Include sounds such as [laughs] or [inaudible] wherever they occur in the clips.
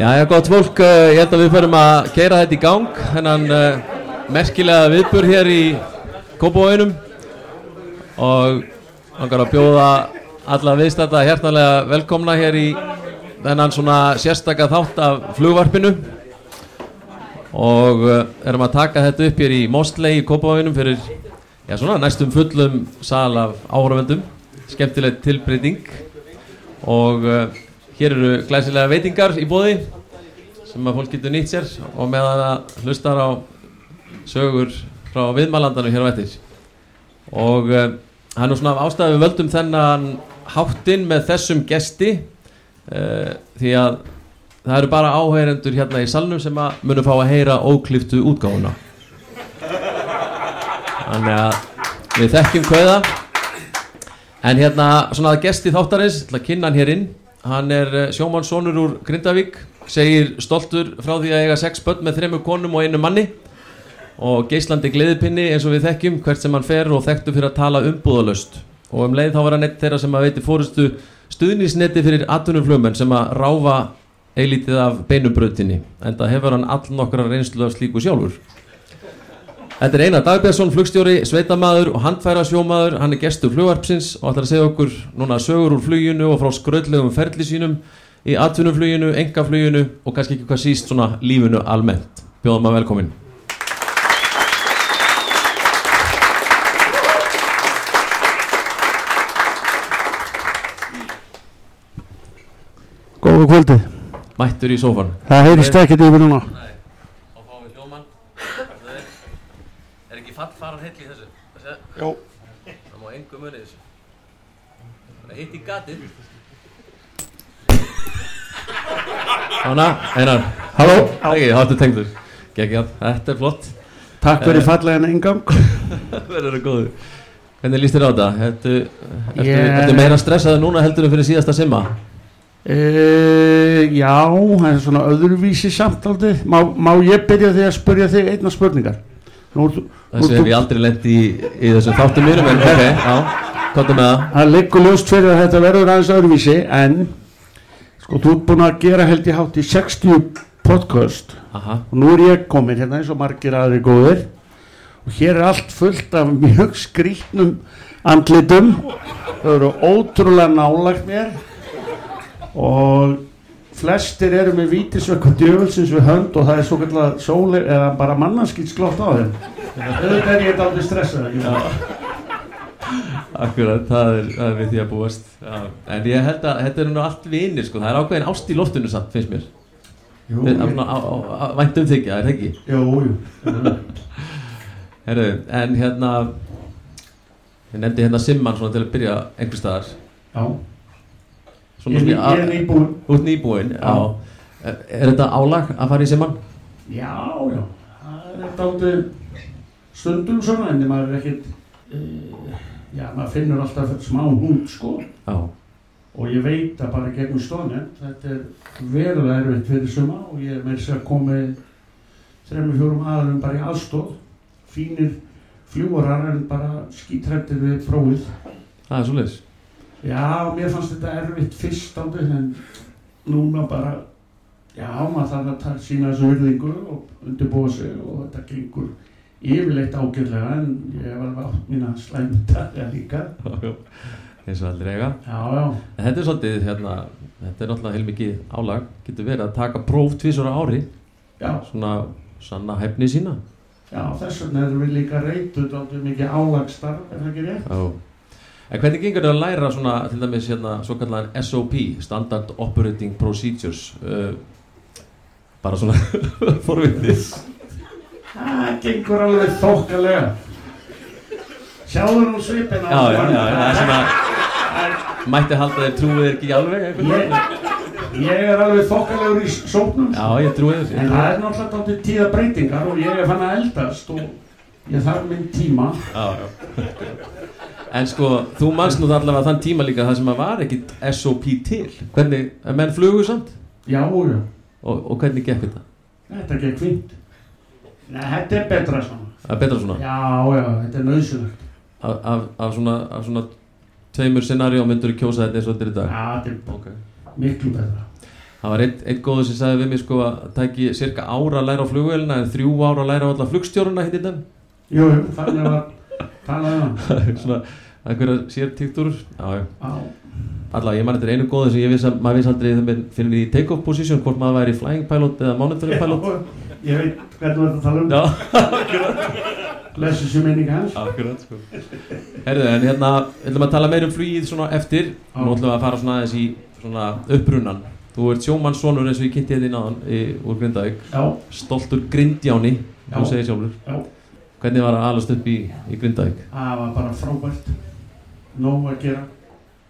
Já, já, gott fólk, uh, ég held að við förum að keira þetta í gang hennan uh, merkilega viðbur hér í Kópavóinum og langar að bjóða alla viðstætta hjertanlega velkomna hér í þennan svona sérstakka þátt af flugvarpinu. Og uh, erum að taka þetta upp hér í Mostlei í Kópavóinum fyrir já, svona næstum fullum sal af áhörvendum skemmtilegt tilbreyting. Og uh, hér eru glæsilega veitingar í bóði sem að fólk getur nýtt sér og meðan að hlustar á sögur frá viðmælandanum hér á vettis og uh, hann er svona af ástæðu við völdum þennan háttinn með þessum gesti uh, því að það eru bara áheyrendur hérna í salnum sem að munum fá að heyra ókliftu útgáfuna. Þannig að við þekkjum hvaða en hérna svona að gesti þáttarins til að kynna hann hér inn. Hann er eh, sjómannssonur úr Grindavík segir stoltur frá því að eiga sex börn með þremmu konum og einu manni. Og geislandi gleðipinni eins og við þekkjum hvert sem hann fer og þekktu fyrir að tala umbúðalöst og um leið þá var hann eitt þeirra sem að veiti fórustu stuðnisneti fyrir atvinnumflögmenn sem að ráfa eilítið af beinubröðinni en það hefur hann all nokkra reynslu af slíku sjálfur Þetta er Einar Dagbjörnsson, flugstjóri, sveitamæður og handfæra sjómaður, hann er gestur flugvarpsins og ætlar að segja okkur núna sögur úr fluginu og frá skröldlegum ferli sínum í atvinnufluginu, engafluginu og kannski ekki hvað síst svona lífinu almennt. Bjóðum að velkomin. Góða kvöldi. Mættur í sófan. Það heyrist ekkert yfir núna. Nei, og fáum við hljóman. Fallfaran heill í þessu? Jó. Það má engum munið þessu. Það er hitt í gatið. Þannig, Einar. Halló. Ægir, háttu tengdur. Gekki þetta er flott. Takk fyrir fallega ingang. [laughs] Verður það góður. Hvernig líst þér á þetta? Ertu, ertu, Ég- ertu meira stressaði núna heldur en fyrir síðasta simma? Uh, já, það er svona öðruvísi samt aldrei. Má, má ég byrja því að spyrja þig einna spurningar? Ert hef ég aldrei lent í, í þessum þáttum mínum en ok, [laughs] já, kottum með það. það liggur ljóst fyrir að þetta verður aðeins öðruvísi en sko, þú ert búin að gera held ég hátt í 60 podcast. Aha, og nú er ég komin hérna eins og margir aðri góðir. Og hér er allt fullt af mjög skrítnum andlitum. Þau eru ótrúlega nálagt mér. Og flestir eru með vítisvökkum djöfulsins við hönd og það er svo kallar sóli eða bara mannanskýtsglótt á þeim auðvitað er ég aldrei stressað akkurat, það er, það er við því að búast. Já. En ég held að þetta er nú allt vinir, sko, það er ákveðin ást í loftinu samt, finnst mér. Jú, Við- jú, svona á- á- á- Vænt um þykja, er það ekki? jú, jú. Herru, en hérna, ég nefndi hérna Simman svona til að byrja einhver staðar. Já, Svona ég, ég er nýbúinn Út nýbúinn, já. Já. Er, þetta álag að fara í Simman? Já, já, það er dálítið stundum svona en maður er ekkert, uh, já, maður finnur alltaf smá hund, sko. Já. Og ég veit að bara gegnum stóðin, þetta er verulega erfitt fyrir suma og ég er með þess að komi þrejum fjórum aðalum bara í aðstóð, fínir fljúarar en bara skítrættir við prófið. Það er svolítið. Já, mér fannst þetta erfitt fyrst ándið en núna bara, já, maður þarf að ta- sína þessu virðingu og undirbúa sig og þetta gengur yfirleitt ágjörlega en ég hef alveg átt mína slæmdaga [laughs] líka. eins og aldrei eiga Já, já, þetta er svolítið hérna þetta er náttúrulega heilmikið álag getur verið að taka próf tvisur á ári já, svona sanna hefni sína já, þess vegna erum við líka reytuð aldrei mikið álagstarf, er það ekki rétt? Já. En hvernig gengur þetta að læra svona til dæmis hérna svo kallan SOP Standard Operating Procedures uh, bara svona [laughs] forvitið Það gengur alveg þokkalega. Sjáðu nú svipina. já, já, já, það er svona mætti halda þeir trúið er ekki alveg einhvern Ég, ég er alveg þokkalegur í sóknum. já, ég trúið þessu En það er náttúrulega dálítið tíða breytingar og ég er fann að eldast og ég þarf minn tíma. Já, já. En sko, þú manst nú allavega þann tíma líka það sem að var ekkit SOP til Hvernig, en menn flugu samt Já, já, og, og hvernig gekk þetta? þetta gekk fínt. Nei, þetta er betra svona. Það er betra svona Já, já, þetta er nöðsynlegt. af, af, af svona, af svona tveimur scenari og myndur kjósa þetta eins og þetta er í dag Já, þetta er okay. miklu betra Það var einn, einn góður sem sagði við mig sko að tæki cirka ára að læra á flugvélina en þrjú ára að læra á alla flugstjóruna hitt í den Jú, þannig um svona einhverja sér tíktúr Já, já. Það Alla, ég man þetta einu góðu sem ég viss að maður viss aldrei þegar maður finnir í take-off position hvort maður væri flying pilot eða monitoring pilot. Ég veit hvernig þú ert að tala um. Já, Lesu sem minning hans. Sko. Herðu, en hérna, ætlum að tala meir um flugið svona eftir. Já. Nú ætlum við að fara svona aðeins í svona upprunnan Þú ert sjómannssonur eins og ég kynnti þetta í náðan úr Grindavík. Já, Stoltur Grindjáni, þú segir sjálfur. Já, Hvernig var að alast upp í, í Grindavík? það var bara frábært Nóg að gera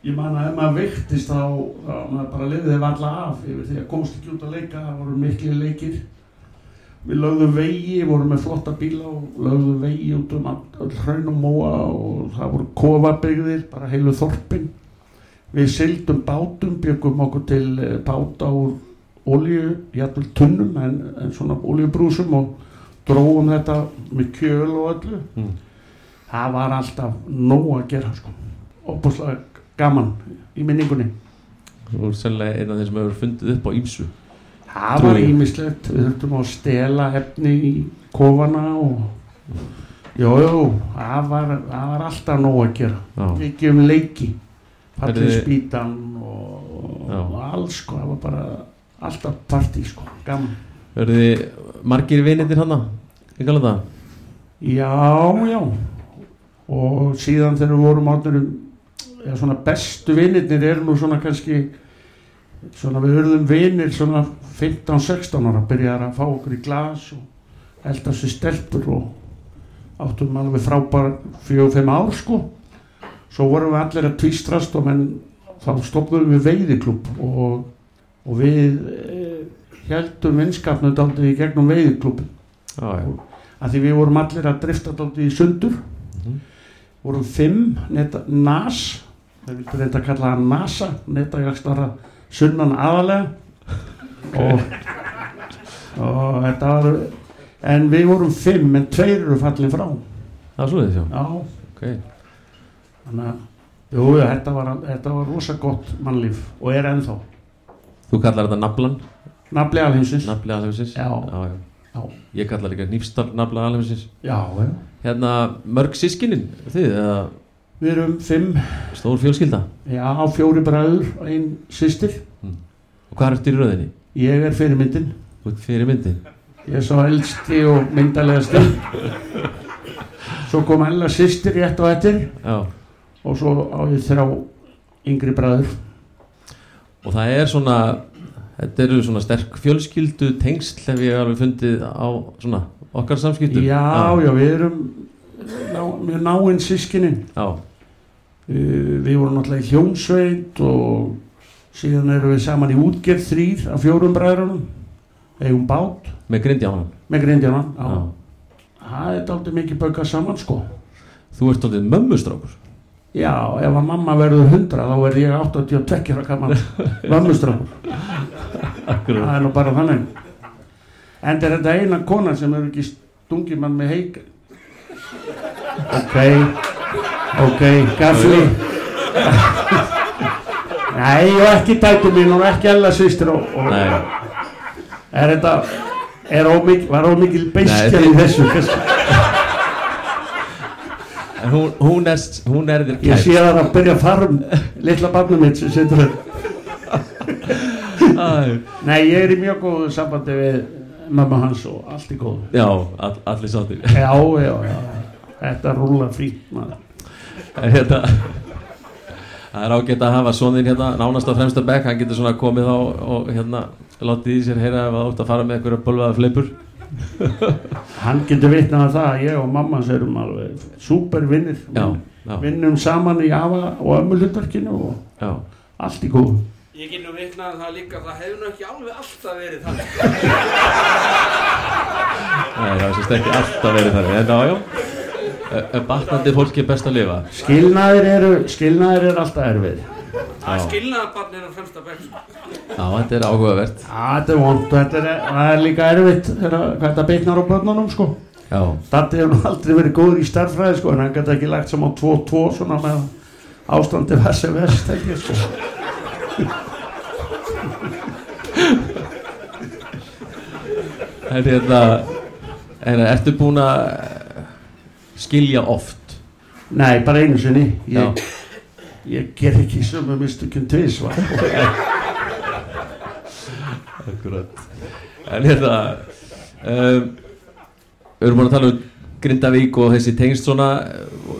Ég man að ef maður veiktist þá, þá maður bara liðið valla af yfir því að komst ekki út að leika, það voru mikli leikir Við lögðum vegi, vorum með flotta bíla og lögðum vegi út um all hraun og móa og það voru kofabyggðir, bara heilu þorpin. Við seildum bátum, byggum okkur til eh, báta úr olíu, jættul tunnum en, en svona olíubrúsum og dróðum þetta með kjöl og öllu. Mm. Það var alltaf nóg að gera sko. Óbúslega gaman í minningunni. Þú ert sennilega einn af þeir sem hefur fundið upp á ímsu Það var ímislegt, við þurftum að stela efni í kofana og jú, jú, það var, það var alltaf nóg að gera. Já, Við gefum leiki, fallið spýtan og, og alls sko, það var bara alltaf partí sko, gaman. verður þið margir vinir hana? Kalla það. Já, já, og síðan þegar við vorum áttur eða svona bestu vinirnir eru nú svona kannski svona við höfðum vinir svona 15-16 ára byrjaðar að fá okkur í glas og eldast við stelpur og áttum alveg frábær 4-5 ár sko. Svo vorum við allir að tvístrast og menn þá stoppuðum við veiðiklub og, og við heldum vinskapnum daldið í gegnum veiðiklubin Já, já, að því við vorum allir að drifta daldið í sundur. Mhm. vorum fimm neta, NAS þeir vildu reynda að kalla það NASA netajakstara sunnan aðalega. Og, og þetta var en við vorum fimm en tveir eru fallin frá. Það er svo þið sjá já, Ok, þannig að jú, þetta, var, þetta var rosa gott mannlíf og er ennþá. Þú kallar þetta naflan? Nafli alheimsins. Nafli alheimsins? Já. já, já. Já. Ég kallar líka nýfstar nafla alheimsins. Já, já. Hérna, mörg sískinin þið, eða? Við erum fimm. Stór fjölskylda? Já, fjóri bræður og ein systir. Og hvað ertu í röðinni? ég er fyrirmyndin. Þú ert fyrir myndin Ég er svo eldsti og myndalegasti Svo kom Ella sýstir rétt á eftir. Já, og svo á ég þrjá yngri bræður. Og það er svona Þetta eru svona sterk fjölskyldu tengsl hef ég alveg fundið á svona okkar samskiptum. Já, já, við erum ná, mjög náinn sískinni Já, uh, Við vorum náttúrulega í hljómsveit og síðan erum við saman í útgerð þrýr af fjórum bræðurunum eigum bát. Með grindjánan með grindjana Já. Það er dálítið mikið baukað saman sko. Þú ert aldrei mömmustrákur Já, ef að mamma verður 100 þá verður ég 82 ára gammal vömmustrákur [laughs] Akkurat það er nú bara þannig. En er þetta eina kona sem hefur ekki stungið mann með heik ok ok, gafli [laughs] nei og ekki dætu mín og ekki alla sýstir og, og er þetta er ómikil, var ómikil beiskjál í þessu kannski. En hún, hún, er, hún er þér ég sé kært það að byrja að fara um litla barnum mitt sem setur þetta Æ, Nei, ég er í mjög góðu sambandi við mamma hans og allt í góðu. Já, all, allir sáttir Já, já, já. Þetta fínt, maður. En hérna Það er ágætt að hafa soninn hérna nánast á fremsta bekk, hann getur svona komið á og hérna látið í sér heyra ef það ótt að fara með einhverja bölvaða fleipur [laughs] Hann getur vitnað að það að ég og mamma hans erum alveg supervinnir. Vinnum saman í afa og ömmu hlutverkinu og já allt í góðu. Ég get nú vitnað um það líka, það hefur nú ekki alveg alltaf verið þannig. [laughs] Nei, það er sérst ekki alltaf verið þannig En já, já Ö- ö, Batnandi fólki er best að lifa Skilnaðir eru, skilnaðir eru alltaf erfið. Það er skilnaðabarnir á fremsta bekk. Já, þetta er áhugavert. Já, þetta er vond þetta er, er líka erfitt hvað þetta beiknar á börnunum, sko. Já, Datti hefur aldrei verið góður í starfræði sko en hann gæti ekki lagt saman 2-2 svona með ástandi vessi vest ekki sko. [laughs] En hérna En ertu búin að skilja oft? Nei, bara einu sinni. Já, Ég, ger ekki sömu mistökjum tvis [laughs] akkurat. En hérna um, Við erum búin að tala um Grindavík og þessi tengst svona.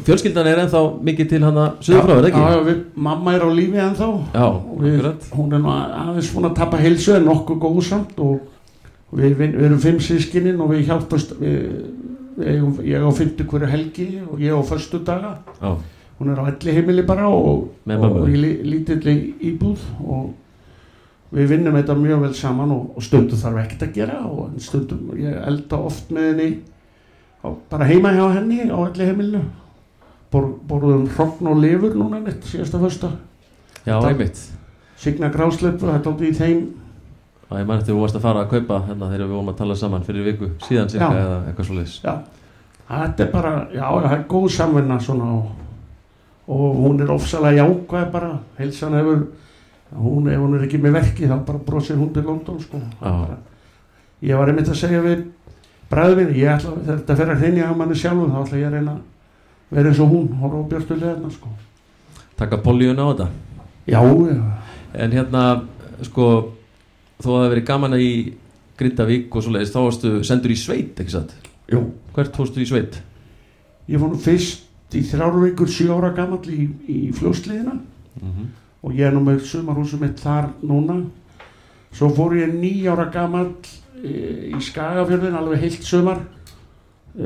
Fjölskyldan er ennþá mikið til hana Suður frá, er það Já, ekki? já, við, mamma er á lífi ennþá. Já, við, hún er nú aðeins búin að tapa heilsu en nokkuð góð samt. Og við, við, erum fimm sískininn og við hjálpast ég á fymtu hverju helgi og ég á förstu daga Já, hún er á elli heimili bara og, og í li- lítilli íbúð og við vinnum þetta mjög vel saman og, og stundum þarf ekkert að gera og stundum ég elda oft með henni á, bara heima hjá henni á elli heimilinu Bor, borðum hrogn og lifur núna mitt síðasta första já, Þetta- einmitt. Signa grásleipu, þetta er aldrei í þeim. Já, ég man eftir að þú varst að fara að kaupa hérna þegar við vorum að tala saman fyrir viku síðan cirka eða eitthvað svo leiðis Já, þetta er bara, já, það er góð samvinna svona og, og hún er ofsalega jákvæð bara, heilsan hefur, hún, ef hún er ekki með verki þá bara brosir hún til London sko. Bara, ég var einmitt að segja við bræðvinni, ég ætla, þetta að hreinja á manni sjálfum, þá ætla ég að reyna að vera eins og hún, horfa á björstu leðna sko. Taka políun á þetta Já, já, En hérna, sko þó að það verið gaman að í Grindavík og svo leiðis, þá varstu sendur í sveit, ekki satt? jú, Hvert fórstu í sveit? ég fór nú fyrst í þrjárveikur sjö ára gamall í, í fljósliðina Mm -hmm. og ég er nú með sumarhúsum mitt þar núna. Svo fór ég nýjára gamall e, í Skagafjörðin alveg heilt sumar. E,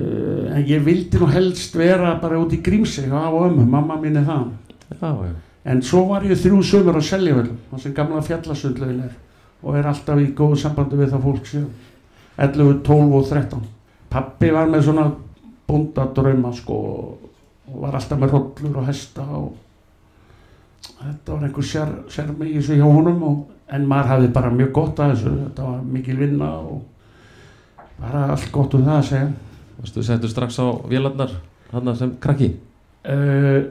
en ég vildi nú helst vera bara út í af og ömmu, mamma mín er það Já, já. En svo var ég þrjú sumar á Seljavöldum það sem gamla fjallasundlegin er og er alltaf í góðu sambandi við það fólk síðan. 11, 12 og 13 pappi var með svona búndadrauma sko og var alltaf með rollur og hesta og þetta var einhver sér, sérmi í þessu hjá honum og, en maður hafði bara mjög gott að þessu þetta var mikil vinna og bara allt gott um það að segja. Varstu settur strax á vélarnar hann sem krakki? uh,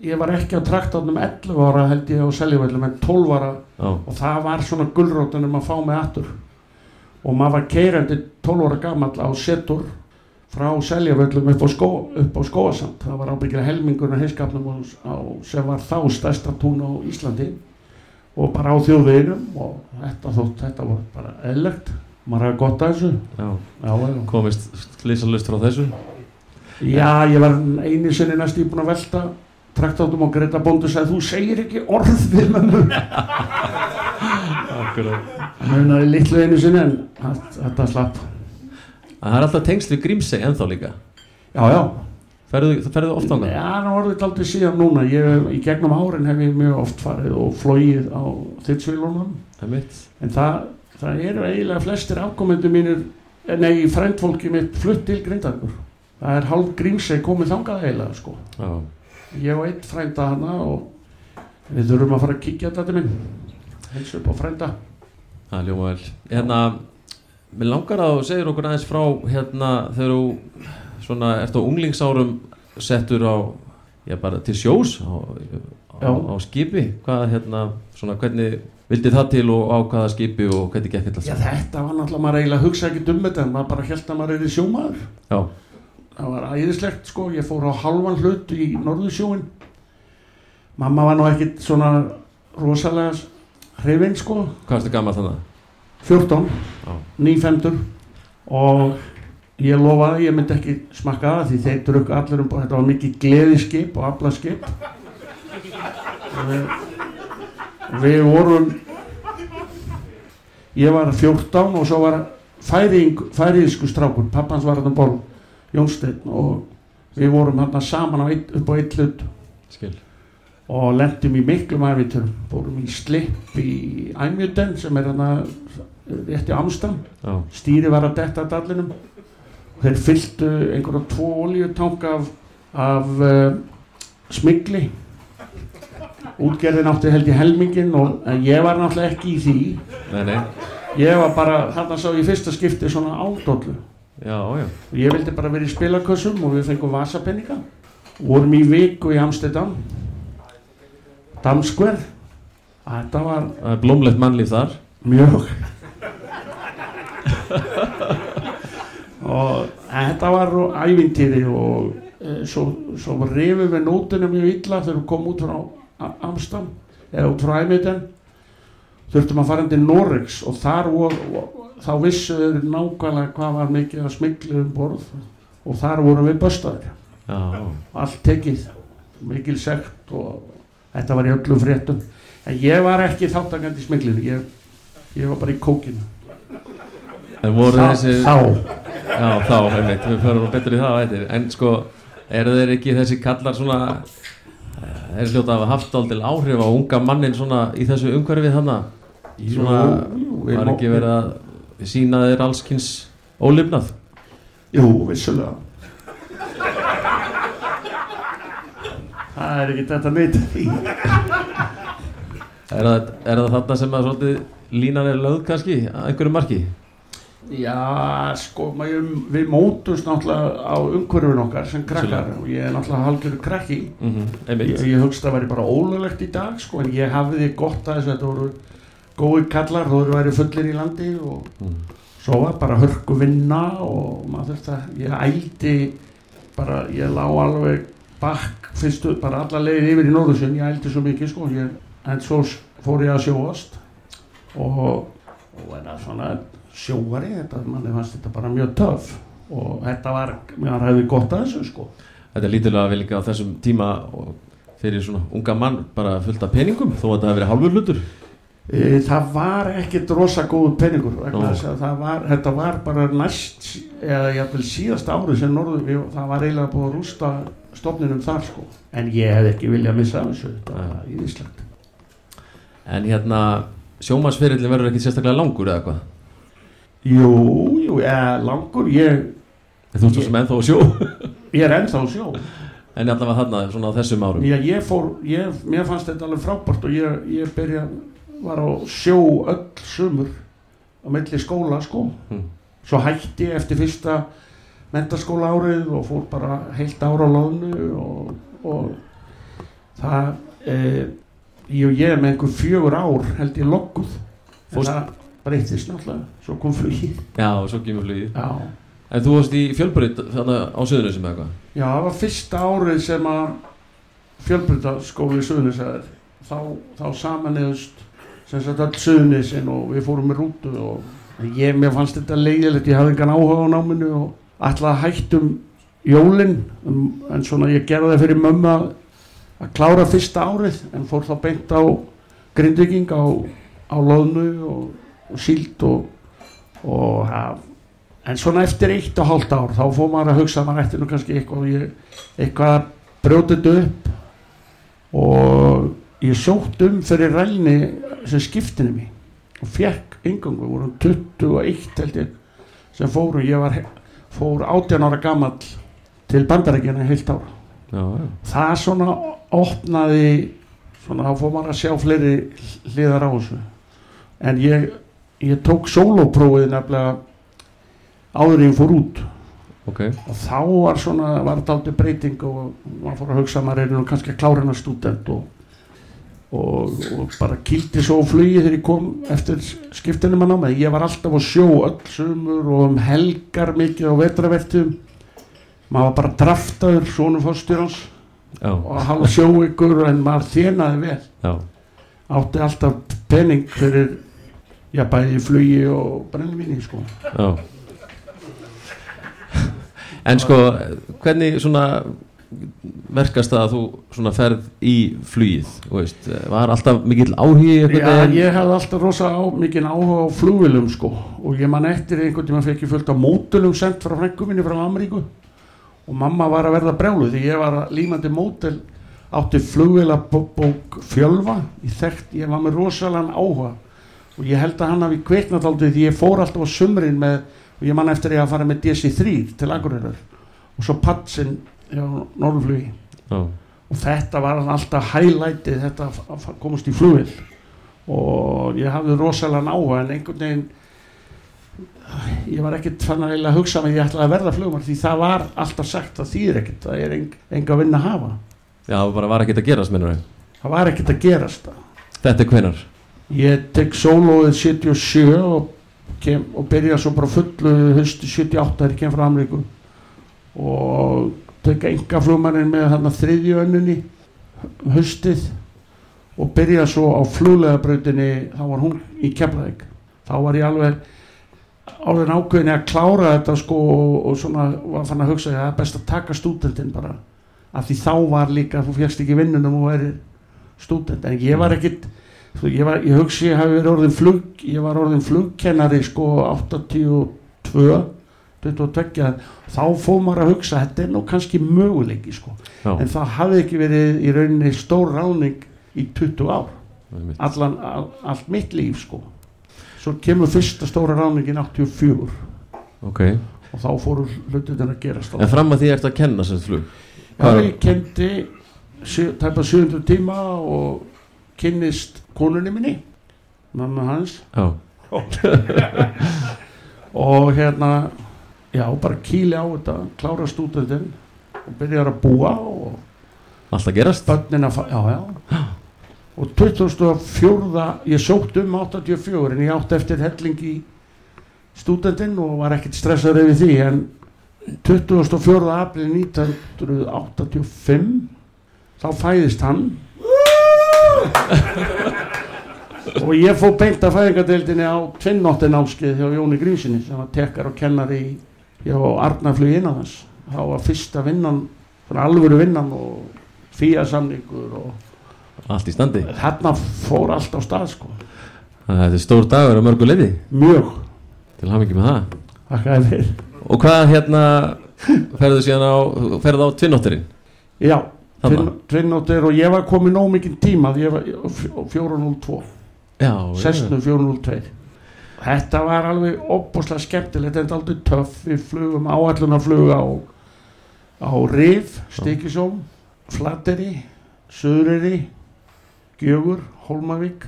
ég var ekki á traktornum 11 ára held ég á Seljavöldum en 12 ára. Já, og það var svona gullrótunum að fá mig aftur. Og maður var keirandi 12 ára gamall á setur frá seljavöllum upp á, skó, upp á skóasand það var ábyggilega hinskapnum á, á, sem var þá stærsta tún á Íslandi og bara á þjóðveginum og þetta þótt, þetta var bara eðlegt maður hafði gott að þessu. Já. Já. Komist lýsalust frá þessu? já, ég var einu sinni næst í búin að velta traktátum og Greta Bondu sagði þú segir ekki orð við mömmu. [laughs] Akkurat. Munaði litlu einu sinni en þetta slapp Það er alltaf tengsl við Grímsey ennþá líka. Já, já. Ferðu, ferðu oft á það? Já, það þetta aldrei síðan núna. Ég, í gegnum árin hef ég mjög oft farið og flóið á þittsvílunum Það en það, það eru eiginlega flestir afkomendur mínir eh, nei, frændfólki mitt flutt til Grindavíkur. Það er hálf grímseg komið þangað eiginlega sko. Já, ég og einn frænda hana og við þurfum að fara að kíkja þetta minn. Heils upp á frænda. Það er ljóma vel. Hérna, mér langar að þú segir okkur aðeins frá hérna þegar þú svona, ert á unglingsárum settur á, já bara til sjós á, á, á skipi. Hvað hérna, svona hvernig vildi það til og á hvaða skipi og hvernig gekk þetta Já, þetta var náttúrulega maður eiginlega hugsa ekki um þetta en maður bara held að maður er í sjómaður. Já, það var æðislegt sko, ég fór á halvan hlut í norðursjóin mamma var nú ekkit svona rosalega hrifin sko. Hvað ertu gammal þannig? 14, Já, nýfemdur. Og ég lofaði að ég myndi ekki smakka það því þeir drukku allir um þetta var mikið gleðiskip og aflaskip. Við, við vorum ég var 14 og svo var færing, færiðsku strákur. Pappans var þetta borð Jónsteinn og við vorum hérna saman eitt, upp á eitt hlut. Skil. Og lendum í miklum æfinturum fórum í slip í Æmjuten sem er hérna rétti Amstam Já, stýri var að detta dallinum þeir fylltu einhverja tvo oljutang af, af uh, smigli útgerðin átti held í helmingin og en ég var náttúrulega ekki í því. Nei, nei. Ég var bara, þarna sá ég fyrsta skipti svona já og ég vildi bara vera í spilakössum og við fengum vasapenninga vorum í viku í Amsterdam. Damskver þetta var blómlegt mannlíf þar. Mjög og þetta var ævintýri og e, svo, svo rifum við nótuna mjög illa þegar við komum út frá A- Amsterdam eða út frá Æmiten þurftum að fara til Noregs og þar voru, þá vissuður nákvæmlega hvað var mikið að smiklu um borð og þar vorum við böstaður Já, allt tekið mikil sekt og þetta var í öllum fréttum. En ég var ekki þáttakandi í smiklinu ég, ég var bara í kókinu en voru Þá- þessi þá, Já, þá, einmitt, við förum betur í það á eftir. En sko, eru þeir ekki þessi kallar svona eh, Þeir hljóta að hafa haft aldrei áhrif á unga mannin svona í þessu umhverfið þarna? Svona, var ekki verið að sína þeir allskins ólifnað? Jú, vissulega. Það er ekki þetta því Er það, er það þarna sem að svolítið línan er lögð kannski að einhverju marki? Já, sko, maður, við mótumst náttúrulega á umhverfun okkar sem krakkar Vissulega. og ég er náttúrulega halgjörðu krakki Mm -hmm, ég, ég hugst að það væri bara ólöglegt í dag sko, en ég hafði gott að þess að þetta voru góði kallar, þó eru væri fullir í landi og mm. svo var bara hörku vinna og maður þurfti að ég ældi bara, ég lá alveg bakk fyrstu, bara alla leið yfir í Norðursjön, ég ældi svo mikið sko, ég, en svo fór ég að sjóast og, og er það svona sjóari, þetta, manni fannst þetta bara mjög töf og þetta var, mér hefði gott að þessu sko. Þetta er lítilega vel líka á þessum tíma og fyrir svona unga mann bara fullt af peningum þó að þetta hafi verið hálfur hlutur. E, það var ekkert rosa góð peningur að var, þetta var bara næst eða jafnvel síðast árið sem norður við, það var eiginlega búið að rústa stofninum þar sko. En ég hef ekki viljað missa af þessu þetta var íðislegt En hérna, sjómannsferillin verður ekki sérstaklega langur eða hvað? Jú, jú, eða langur ég, Þú ert svo sem ennþá á sjó. [laughs] Ég er ennþá á sjó. En allavega þarna, svona á þessum árum. Ég, ég fór, ég, mér fannst þetta alveg frábært og ég, ég byrja var á sjó öll sumur á milli skóla sko. Mm. svo hætti ég eftir fyrsta mentaskóla árið og fór bara heilt ára á loðnu og, og það e, ég ég með einhver fjögur ár held ég lokkuð en Fórst- það breytist náttúrulega. Svo kom flugi Já, svo kemur flugið. Já. En þú varst í fjölbreyt þarna á söðunum sem eitthvað? Já, það var fyrsta árið sem að fjölbrytaskóli Suðunisæðir þá, þá samanniðust sem sagt öll Suðunisin og við fórum með rútu og ég, mér fannst þetta leiðilegt ég hafði engan áhuga á náminu og að hættum jólin um, en svona ég gerði það fyrir mömmu að, að klára fyrsta árið en fór þá beint á grindviking á, á loðnu og síld og, og haf, en svona eftir eitt og hálft ár þá fór maður að hugsa að maður ætti nú kannski eitthvað, eitthvað þetta upp. Og ég sótt um fyrir rælni sem skiptinu mér og fekk yngangu, vorum 21 held ég sem fóru, ég var fór 18 ára gamall til bandarækjana heilt ára Já, já. Það svona opnaði svona þá fór maður að sjá fleiri hliðar á þessu. En ég, ég tók sólóprófið nefnilega áður ég fór út. Ok. Og þá var svona, var þetta aldrei breyting og maður fór að hugsa að maður er nú kannski að klára hennar stúdent og, og, og bara kýldi svo á flugi þegar ég kom eftir skiptinum að náma ég var alltaf á sjó öll sumur og um helgar mikið á vetravertum maður var bara draftaður svonum fórstjórans Já, og halv sjó ykkur en maður þjenaði vel. Já. Átti alltaf penning fyrir já bæði flugi og brennvinni sko. Já. En sko, hvernig svona verkast það að þú svona ferð í flugið, veist, var alltaf mikill áhugi einhvern Já, veginn? ég hafði alltaf rosa á, mikinn áhuga á flugvilum sko. Og ég man eftir einhvern tíma fekk ég fullt af mótulum sendt frá frængu minni frá Ameríku. Og mamma var að verða brjálu því ég var límandi mótel átti flugvilabók fjölva ég þekkt, ég var með rosalega áhuga og ég held að hann hafi kveiknat aldrei því ég fór alltaf á sumrin með og ég man eftir ég að fara með DC-3 til Akureyrar. Og svo Patsin hjá Norðurflugi. Já, og þetta var alltaf highlightið þetta að að komast í flugvill og ég hafði rosalega áhuga en einhvern veginn ég var ekkert fann að eiginlega hugsa með ég ætlaði að verða flugumar því það var alltaf sagt að þýðir ekkert það er eng, enga vinn að hafa. Já, bara var ekkert að gerast, minnur það var ekkert að gerast. Þetta er hvenar? Ég tek sólóið 77 og, kem, og byrja svo bara fullu höstu 78 þegar ég kem frá Ameríku. Og tek enga flugmannin með þarna þriðju önnunni höstið og byrja svo á fluglegabrautinni þá var hún í Keflavík. Þá var ég alveg áður ákveðin að klára þetta sko og, og svona var fann að hugsa að það er best að taka stúdentinn bara. Af því þá var líka, þú fjast ekki vinnunum og væri stúdent, en ég var ekkit ég, var, ég hugsi ég hafi verið orðin flug ég var orðin flugkennari sko 82 22, þá fóð maður að hugsa þetta er nú kannski möguleiki sko. Já, en það hafði ekki verið í rauninni stór ráning í 20 ár. Allan, all, allt mitt líf sko. Svo kemur fyrsta stóra ráningin 84 ok. Og þá fóru hlutin að gerast á En fram að því ert að kenna sér flug. Já, ég kendi tæpa 700 tíma og kynnist konunni minni mamma hans. Já, [laughs] og hérna já, bara kýli á þetta klára stúdendin og byrjar að búa og allt að gerast. að já, já. Og 2004 ég sótt um 84 en ég átti eftir helling í stúdendin og var ekkert stressaður yfir því en 24. april 1985 þá fæðist hann og ég fó beint að fæðingadeildinni á tvinnóttin áskið hjá Jóni Grímsinni sem var tekkar og kennari í- hjá Arnarflug innanðans þá var fyrsta vinnan svona alvöru vinnan og fía samningur og Allt í standi. Þarna fór allt á stað sko. Þannig að Þetta er stór dagur á mörgu leiði mjög, Til hafa ekki með það. Þakkaði fyrir. Og hvað hérna ferðu síðan á, ferðu á tvinnóttirinn? já, tvinnóttir og ég var komið nóg mikinn tíma því ég var á fj- á 402 Já, Cessna 402 þetta var alveg opbúslega skemmtilegt þetta er aldrei töff við flugum áallunarfluga á, á Rif, Stikisóm Flateri, Suðreri Gjögur, Holmavík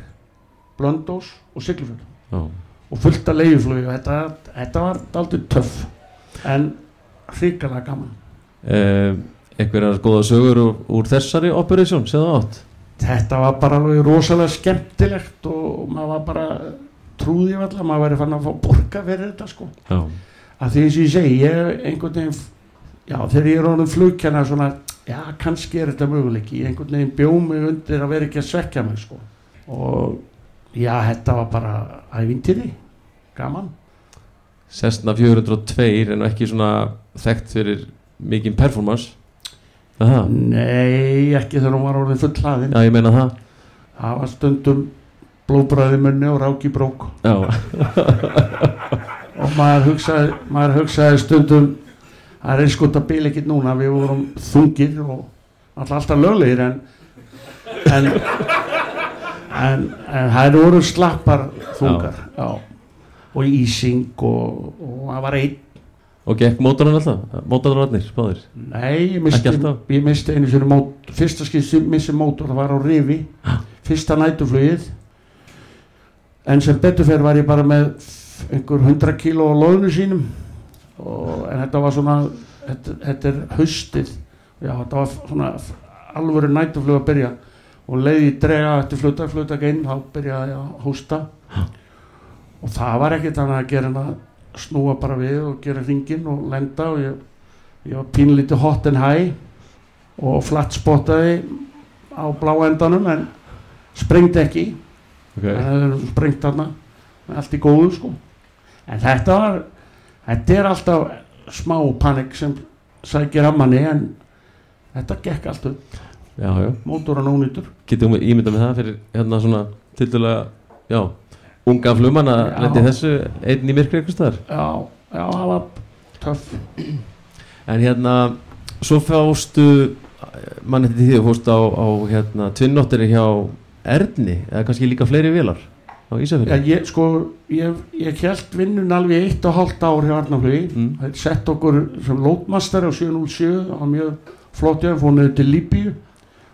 Blöndós og Siglufjörn og fullt af leiðuflugi og þetta, þetta var aldrei töff en hrikalega gaman. Eh, einhverjar góða sögur úr, úr þessari operation sem það átt? Þetta var bara alveg rosalega skemmtilegt og maður var bara trúði alltaf, maður væri fann að fá borga fyrir þetta sko. Já, að því og ég segi, ég einhvern veginn já, þegar ég er orðin flugkennar svona, já, kannski er þetta möguleiki. Ég einhvern veginn bjó mig undir að vera ekki að svekja mig, sko. Og já, þetta var bara ævintýri, gaman. Cessna 402 er nú ekki svona þekkt fyrir mikinn performance Það, nei, ekki þegar hún var orðin full hlaðin já ég meina það. Það var stundum blóðbræði munni og ráki brók. Já, og maður hugsaði, maður hugsaði stundum það er eins gott að bila ekkert núna við vorum þungir og alltaf, löglegir en en en, en það voru slappar þungar. Já. og ísing og, og það var einn og gekk mótorinn alltaf? Mótorarnir, báðir? Nei, ég misti, ég misti einu sinni mót, fyrsta skipti sem missi mótor það var á Rifi. Fyrsta nætuflugið en sem betur fer var ég bara með einhver 100 kíló á loðinu sínum. Og, en þetta var svona þetta, þetta er haustið. Já, þetta var svona alvöru nætuflug að byrja. Og leiði drega eftir flutta, flutta inn þá byrjaði ég að hósta. Og það var ekkert annað að gera en að snúa bara við og gera hringin og lenda og ég, ég var pínlítið hot and high og flatt spottaði á blá endanum en sprengdi ekki. Okay. er sprengt þarna. Allt í góðu sko. En þetta var þetta er alltaf smá panik sem sækir að manni en þetta gekk allt upp. Já, já, mótoran ónýtur getum við ímyndað með það fyrir hérna svona tildulega, já unga flugmann að Já. lendi þessu einn í myrkri eitthvað staðar? Já, já, það var töff. En hérna, svo fástu mann eftir því að fórstu á, á hérna, tvinnóttir hjá Erni, eða kannski líka fleiri vilar á já, Ísafjörði ég, sko, ég, ég held vinnun alveg eitt og hálft ár hjá Arnaflugi mm. þeir sett okkur sem lótmaster á 707 það var mjög flott ég fór niður til Líbíu.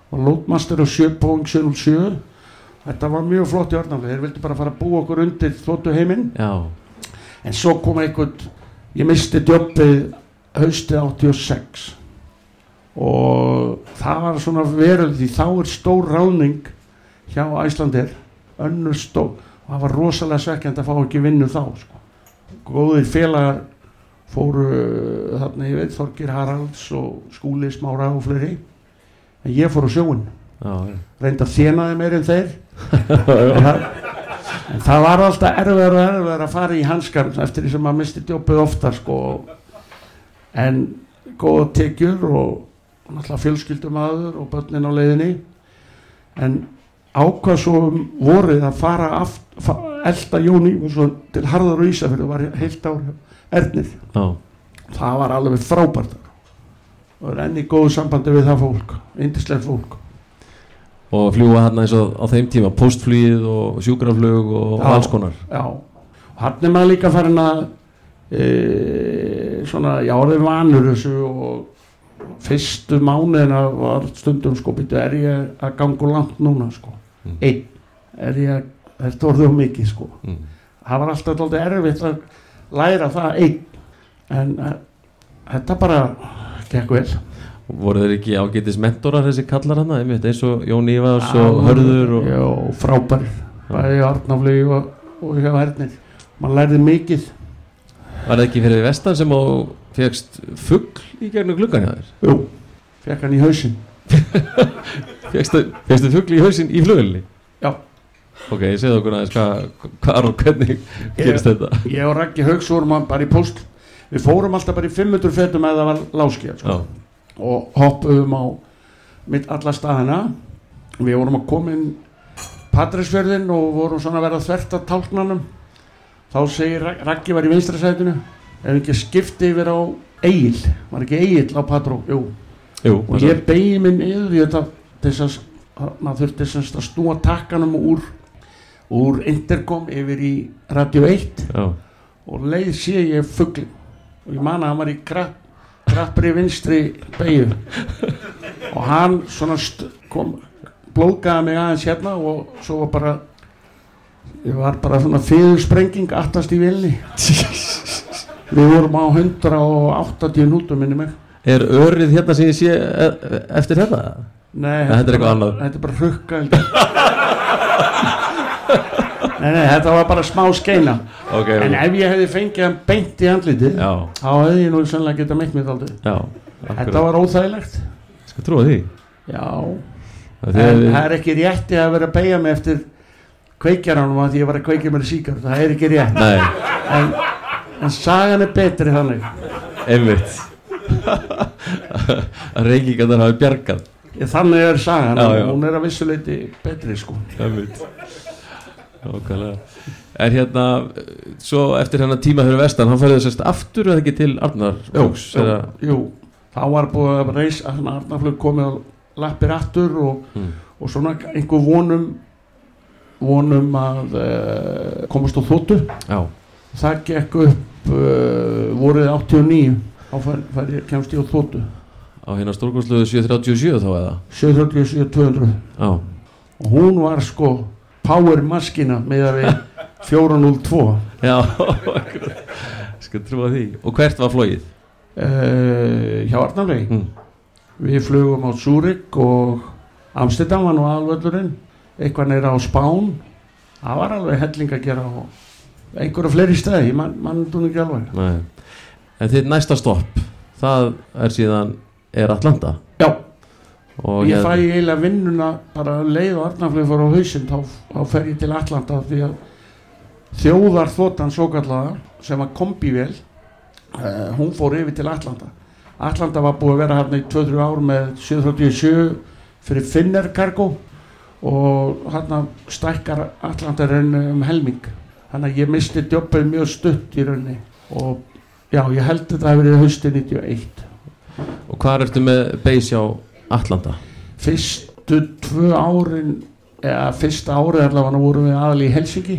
Og lótmaster á 7.707 þetta var mjög flott í Arnaflugi þeir vildi bara fara að búa okkur undir þóttu heiminn. En svo kom einhvern ég misti djópið haustið 86 og það var svona veröld því þá er stór ráðning hjá Æslandir önnur stór. Og það var rosalega svekkjand að fá ekki vinnu þá sko. góðir félagar fóru þarna ég veit Þorgir Haralds og Skúli Smára og fleiri. En ég fór á já. reynda að þjenaði meir en þeir það, það var alltaf erfiðar og erfiðar að fara í hanskar eftir því sem maður misti djópið ofta sko. en góða tekjur og náttúrulega fjölskyldumæður og börnin á leiðinni en ákvað svo um vorið að fara aft, fa, elda Jóni til Harðar og Ísafjörðu var heilt ár Ernir Já. það var alveg frábært og er enni góðu sambandi við það fólk indislegt fólk og fljúa hann eins og á þeim tíma postflýð og sjúkraflug og Já. alls konar Já, og hann er maður líka farin að e, svona, já, það er vanur þessu og fyrstu mánuðina var stundum sko, byrju, er ég að ganga langt núna sko, Mm. einn er ég að, þetta orðið um mikið sko mm. það var alltaf alltaf erfitt að læra það einn en e, þetta bara gekk vel voru þeir ekki ágætis mentorar þessi kallar hann einmitt eins og Jón Ívars og Hörður og... já, frábær. Bæði Arnaflögi og, og hjá Hernir. Mann lærði mikið. Var það ekki fyrir vestan sem þú fegst fuggl í gegnum gluggan hjá þér? Jú, fekk hann í hausinn. [laughs] Fegstu, fuggl í hausinn í flugulni Já. ok, ég segði okkur aðeins hvað hva, og hvernig gerist þetta? Ég og Raggi Haugs vorum bara í post Við fórum alltaf bara í 500 fetum eða það var láskið sko. já, og hoppuðum á mitt alla staðina. Við vorum að koma inn Patræsfjörðin og vorum svona að vera þvert að tálknanum. Þá segir Rag- Raggi var í vinstra sætinu ef ekki skipti yfir á Egil. Var ekki Egil á Patró? Jú. jú, og ég begi minn yfir þess að maður þurfti að snúa takkanum úr úr interkom yfir í Radio 1 já, og leið sé ég fugglin og ég man að hann var í krapp, krappri vinstri beigju og hann svona kom blóðgaði mig aðeins hérna og svo var bara ég var bara svona fyrir sprenging aftast í vilni við vorum á 180 nútum minni mig er örið hérna sem ég sé e e- eftir þetta Nei, þetta er bara-. Þetta er bara ég. Nei, nei, þetta var bara smá skeina. Ok, En ef ég hefði fengið hann beint í andlitið já, þá hefði ég nú sannlega getað meitt mér aldrei já Þetta var óþægilegt. Skal trúa því. Já, Það en þegar það er ekki rétti að vera að beigja mig eftir kveikjaranum að ég var að kveikja mér síkar það er ekki rétt. En, en sagan er betri þannig. Einmitt. Að [laughs] reykingarnar hafi bjargað. Þannig er sagan, Já, já. hún er að vissuleiti betri sko. Einmitt Nákvæmlega. En hérna, svo eftir hennar tíma fyrir vestan, hann færði sérst aftur eða ekki til Arnar jú, jú, þá var búið að reys að svona Arnarflug komið á lappir aftur og, mm. og svona einhver vonum vonum að uh, komast á þóttu Já, það gekk upp uh, voruð 89 þá fær, fær ég kemst ég á þóttu á hérna stórkonsluðu 737 þá eða? 737 200 Já, og hún var sko power maskina með að við 402 já. [laughs] Skal trúa því. Og hvert var flóið? uh, hjá Arnarvegi Mm. við flugum á Zúrik og Amsterdam var nú aðvöldurinn eitthvað neyra á Spán. Það var alveg helling að gera á einhverja fleiri stæði, mann man, man ekki alveg. Nei. En þitt næsta stopp Það er síðan Er Atlanta Og ég fæ eiginlega vinnuna bara um leið og Arnarflug fór á hausinn þá, fer ég til Atlanta því að þjóðar þóttan svo kallaða sem var kombivél uh, hún fór yfir til Atlanta. Atlanta var búið að vera hérna í 2-3 ár með 737 fyrir Finner Cargo og hérna stækkar Atlanta rauninu um helming. Þannig að ég misti jobbið mjög stutt í rauninni og já, ég held að verið hausti 91 Og hvað ertu með base hjá Atlanta? fyrstu tvö árin eða fyrsta árið allavega vorum við aðal í Helsingi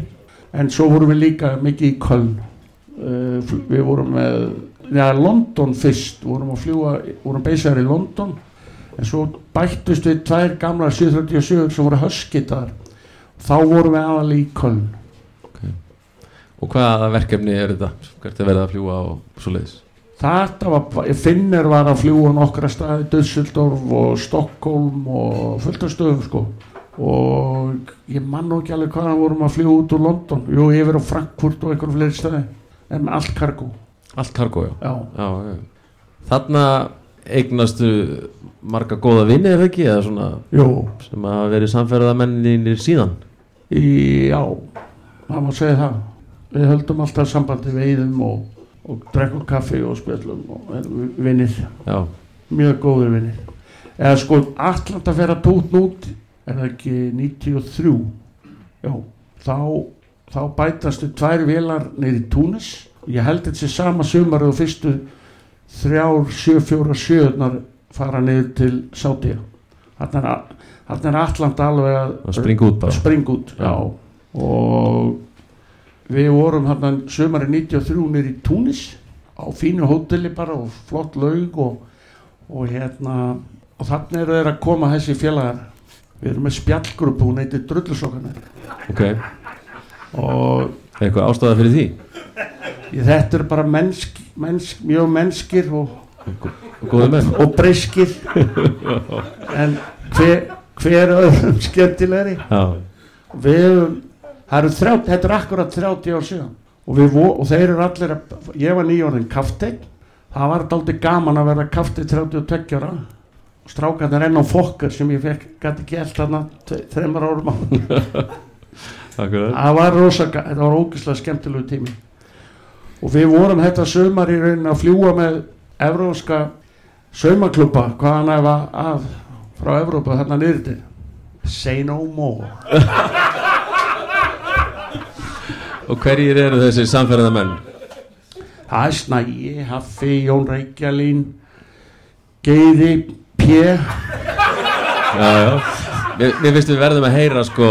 en svo vorum við líka mikið í Köln uh, við vorum með ja, London fyrst vorum að fljúa, vorum beisar í London en svo bættust við tvær gamla 737 sem voru höskitaðar þá vorum við aðal í Köln Og hvaða verkefni er þetta? Hvert er verið að fljúa og svo leiðis? Þetta var, Finnir var að fljúa nokkra staði, Dusseldorf og Stockholm og fullt af stöðum sko og ég man nú ekki alveg hvaðan vorum að fljúa út úr London, jú yfir á Frankfurt og einhverjum fleiri staði, en allt kargo Allt kargo, já. já, já, já. Þarna eignastu marga góða vinni er það ekki? Eða svona jú, sem hafa verið samferðamenninir síðan? í, já það má segja það við höldum alltaf sambandi við eðum og, og drekkum kaffi og spjöllum og erum vinnir, Já, mjög góður vinnir eða sko Atlanta fer að tótn út er það ekki 93 já, þá þá bætastu tvær velar neyri Túnis. Ég held þetta sé sama sumar og fyrstu þrjár, sjö, fjóra, sjöðnar fara niður til Sátia þarna er, er Atlanta alveg að springa út bara. springa út já. og við vorum hérna sömari 93 nýri Túnis á fínu hóteli bara og flott laug og, og hérna og þannig eru þeir að koma þessi félagar. Við erum með spjallgrúpu hún heitir Drullusokkanar Ok, og eitthvað ástæða fyrir því? ég, þetta er bara mennsk, mennsk, mjög mennskir og, menn? og breyskir. [laughs] En hver, hver öðrum skemmtilegri? Já, við það eru 30, þetta er akkurat 30 ár síðan. Og, vo- og þeir eru allir að, ég var nýjórinn kafteinn það var dálítið gaman að verða kafteinn 32 ára. Og strákarnir enn á fokkar sem ég fekk gæti allt þarna þremur árum á [laughs] það var rosa, ga- þetta var ógeðslega skemmtilegu tími. Og við vorum þetta sömar í raunin að fljúa með evróska saumaklubba hvaðan efa að frá Evrópa þarna niður til say no more [laughs] Og hverjir eru þessi samferðamenn? Það er Snægi, Haffi, Jón Reykjalín Geiði, P. Já, já. Mér, mér finnst við verðum að heyra sko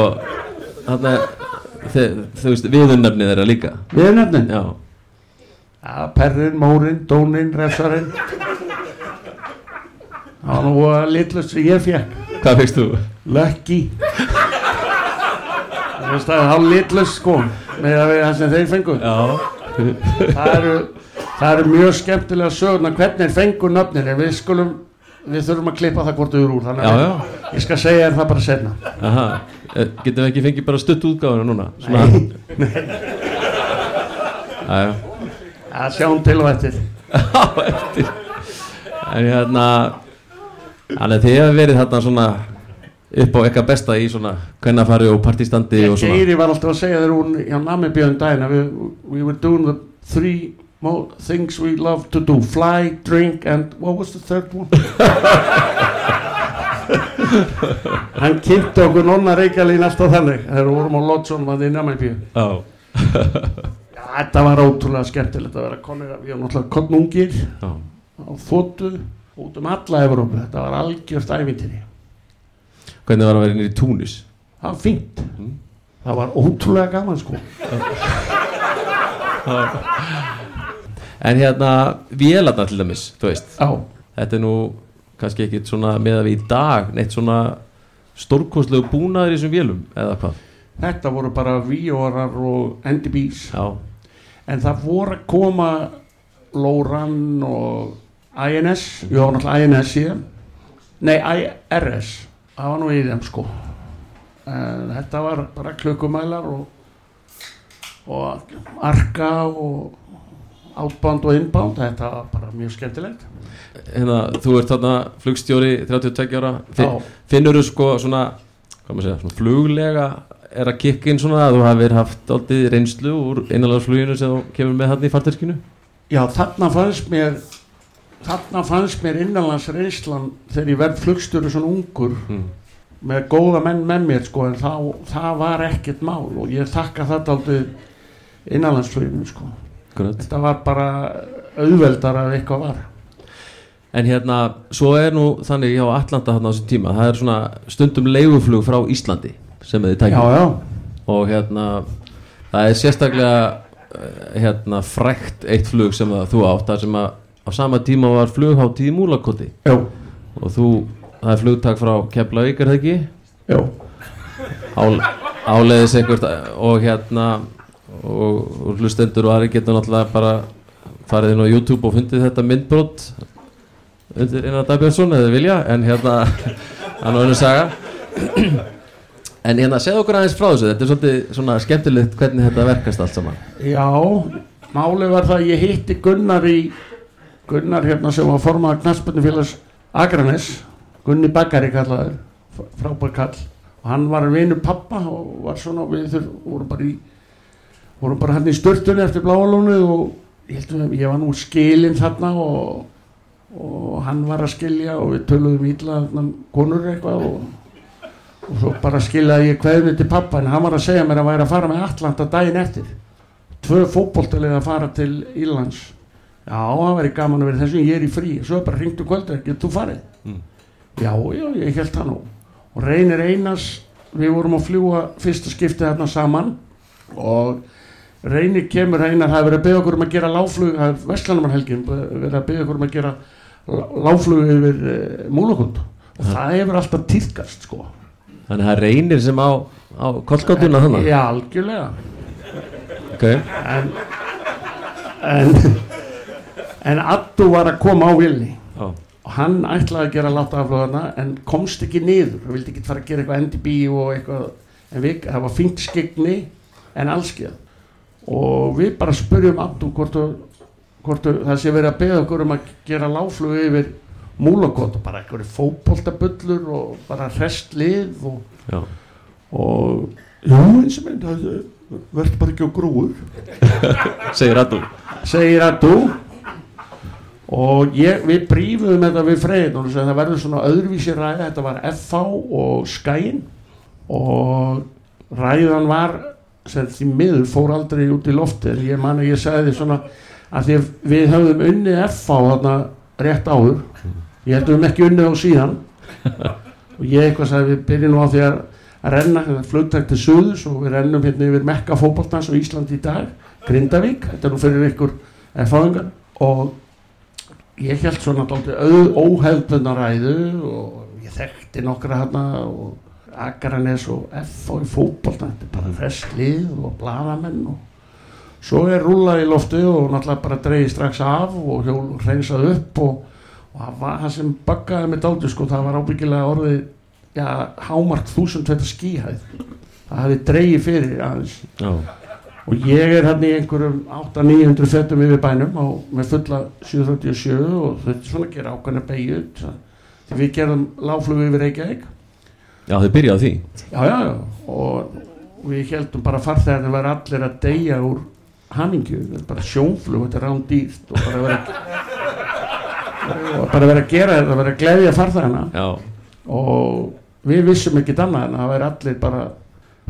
Þarna Þú veist, viðunnefnið þeirra líka. Við nefnin Já, ja, Perrin, Mórin, Dónin, Refsarinn. Það var nú að litlust sem ég fekk hvað fegst þú? Lucky. Það það litlust sko með að við það sem þeir fengu. Það eru, það eru mjög skemmtilega sögurnar. Hvernig fengu nöfnin? En við skulum við þurfum að klippa það hvort þau eru úr þannig að ég skal segja það bara setna Aha, Eh, getum við ekki fengið bara stutt útgáfuna núna? Nei, [laughs] Æja, það sjáum til og eftir. Á eftir. En hérna Þannig að þið hefur verið þarna svona upp á eitthvað besta í svona kvennafari og partistandi og svona. Geiri var alltaf að segja þegar hún hjá Namibíðum daginn að við we were doing the three things we love to do fly, drink and what was the third one? [laughs] Hann kynnti okkur nonna Reykjalín alltaf þannig þegar vorum á Lodson að í Namibíu. Já, Já, þetta var ótrúlega skemmtilegt að vera konur við erum náttúrulega konungir já, á þóttu út um alla Evrópu þetta var algjört ævintýri Hvernig var að vera inn í Túnis? það var fínt. Það var ótrúlega gaman sko. [laughs] En hérna, vélarna til dæmis, þú veist. Já, Þetta er nú kannski ekkit svona með að við í dag neitt svona stórkostlegu búnaður í þessum vélum eða hvað? Þetta voru bara víórar og Já, en það voru að koma Lóran og INS ég var náttúrulega INS síðan nei IRS það var nú í þeim sko. En þetta var bara klukkumælar og, og arka og átbánd og innbánd þetta var bara mjög skemmtilegt. Hérna, þú ert þarna flugstjóri 32 ára. Fi, Já. Finnur þú sko svona, segja, svona fluglega er að kikka inn svona að þú hafir haft aldrei reynslu úr einanlagsfluginu sem þú kemur með þarna í farterskinu já þarna fannst mér þarna fannst mér innanlands reynslan þegar ég verð flugstjóri svona ungur mm. með góða menn með mér sko en þá, það var ekkert mál og ég þakka þetta aldrei innanlandsfluginu sko Akkurat. þetta var bara auðveldar að eitthvað var En hérna, svo er nú þannig hjá Atlanta þarna á þessum tíma, það er svona stundum leiguflug frá Íslandi sem þið já tækjum já, og hérna það er sérstaklega eh, hérna frækt eitt flug sem þú átt þar sem að á sama tíma var flughátt í Múlakoti. Já, og þú, það er flugtak frá Keflavík er það ekki? já. Ál, áleiðis einhvert og hérna og, og hlustendur og aðri getur náttúrulega bara farið inn á YouTube og fundið þetta myndbrot undir Einar Dagbjörnsson eða vilja en hérna [laughs] hann var önnur saga. En hérna segð okkur aðeins frá þessu þetta er svolítið svona skemmtilegt hvernig þetta verkast allt saman. Já, málið var það að ég hitti Gunnar í Gunnar hérna sem var formað knastbundufélags Akranes Gunni Bakari kallaður fr- frábær kall. Og hann var vinur pappa og var svona við þur vorum bara bara hann í sturtunni eftir bláalónu og ég held að ég var nú skilinn þarna og, og hann var að skilja og við töluðum ítla konur eitthvað og, og svo bara skiljaði ég kveðinu til pappa en hann var að segja mér að væri að fara með Atlanta daginn eftir. Tvö fótboltalið að fara til Írlands já, það væri gaman að vera þessum ég er í frí, svo bara ringdu kvöldur getur þú farið? Mm. já, já, ég held það nú. Og reynir einas við vorum að fljúa fyrsta skiptið þarna saman. Og reynir kemur einar það er verið að byggja okkur um að gera láflug það er Vestlandamarhelgin verið að byggja okkur um að gera lá- láflug yfir uh, múlakund og það hefur alltaf týrkast sko. Þannig að það reynir sem á, á kollgátuna þannig já, algjörlega. Okay. en en en Addu var að koma á vilni Já. og hann ætlaði að gera láta aflöðana en komst ekki niður. Hann vildi ekki fara að gera eitthvað endi bíu og eitthvað. En við, það var fínt skegni en allskeið og við bara spurjum Addu hvort, hvort það sé verið að beða okkur um að gera láflugu yfir múlakot og bara eitthvað fótboltabullur og bara restlið og, Já. og já eins og mynd verður bara ekki á grúur [laughs] segir Addu segir þú og ég, við brífum þetta við freyðin og það verður svona öðruvísi ræða. Þetta var FH og Skæin og ræðan var sem því miður fór aldrei út í lofti en ég man að ég sagði svona að því við höfðum unnið FH þarna rétt áður. Ég held að við höfum ekki unnið á síðan. Og ég eitthvað sagði við byrjum nú á því að að renna flugtækt til suðus og við rennum hérna yfir mekka fótboltans á Íslandi í dag Grindavík, þetta er nú fyrir ykkur erfáðingar og ég held svona dálítið óhefðbundna ræðu og ég þekkti nokkra hérna og Akranes og F og í fótbolta þetta er bara festlið og bladamenn og svo er rúlað í loftu og náttúrulega bara dreigði strax af og hjól hreinsað upp og, og það var það sem buggaði með dálítið sko það var ábyggilega orðið já, hámark þúsund þetta skíhæð það hefði dreigið fyrir aðeins Já. Og ég er hann í einhverjum 800-900 fettum yfir bænum og með fulla 737 og þetta er svona að gera ákvæmna beigju því við gerðum láflug yfir Reykjavík. Já, þau byrjaði því. Já já já. Og við heldum bara farþegarnir var allir að deyja úr hamingju, bara sjónflug þetta er rán dýrt og bara vera og bara vera að gera þetta vera að gleðja farþegarna Já, og við vissum ekkert annað en að það væri allir bara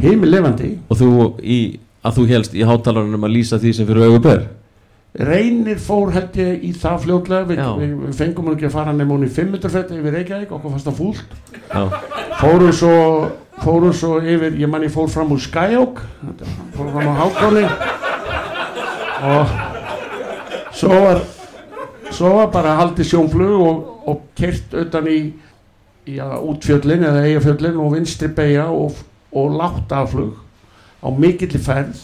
heimilefandi og þú í, að þú helst í hátalarunum að lýsa því sem fyrir auguber reynir fór held ég í það fljótlega. Við, við, við fengum ekki að fara nefnum hún í 500 fætti yfir Reykjavík okkur fannst það fúlt. Já, fórum svo, fórum svo yfir ég manni fór fram úr Skyhawk fórum fram á Hákonni og svo var svo var bara haldið sjónflug og, og kert utan í já, útfjöllin eða eigafjöllin og vinstri beigja og, og látt afflug á mikilli ferð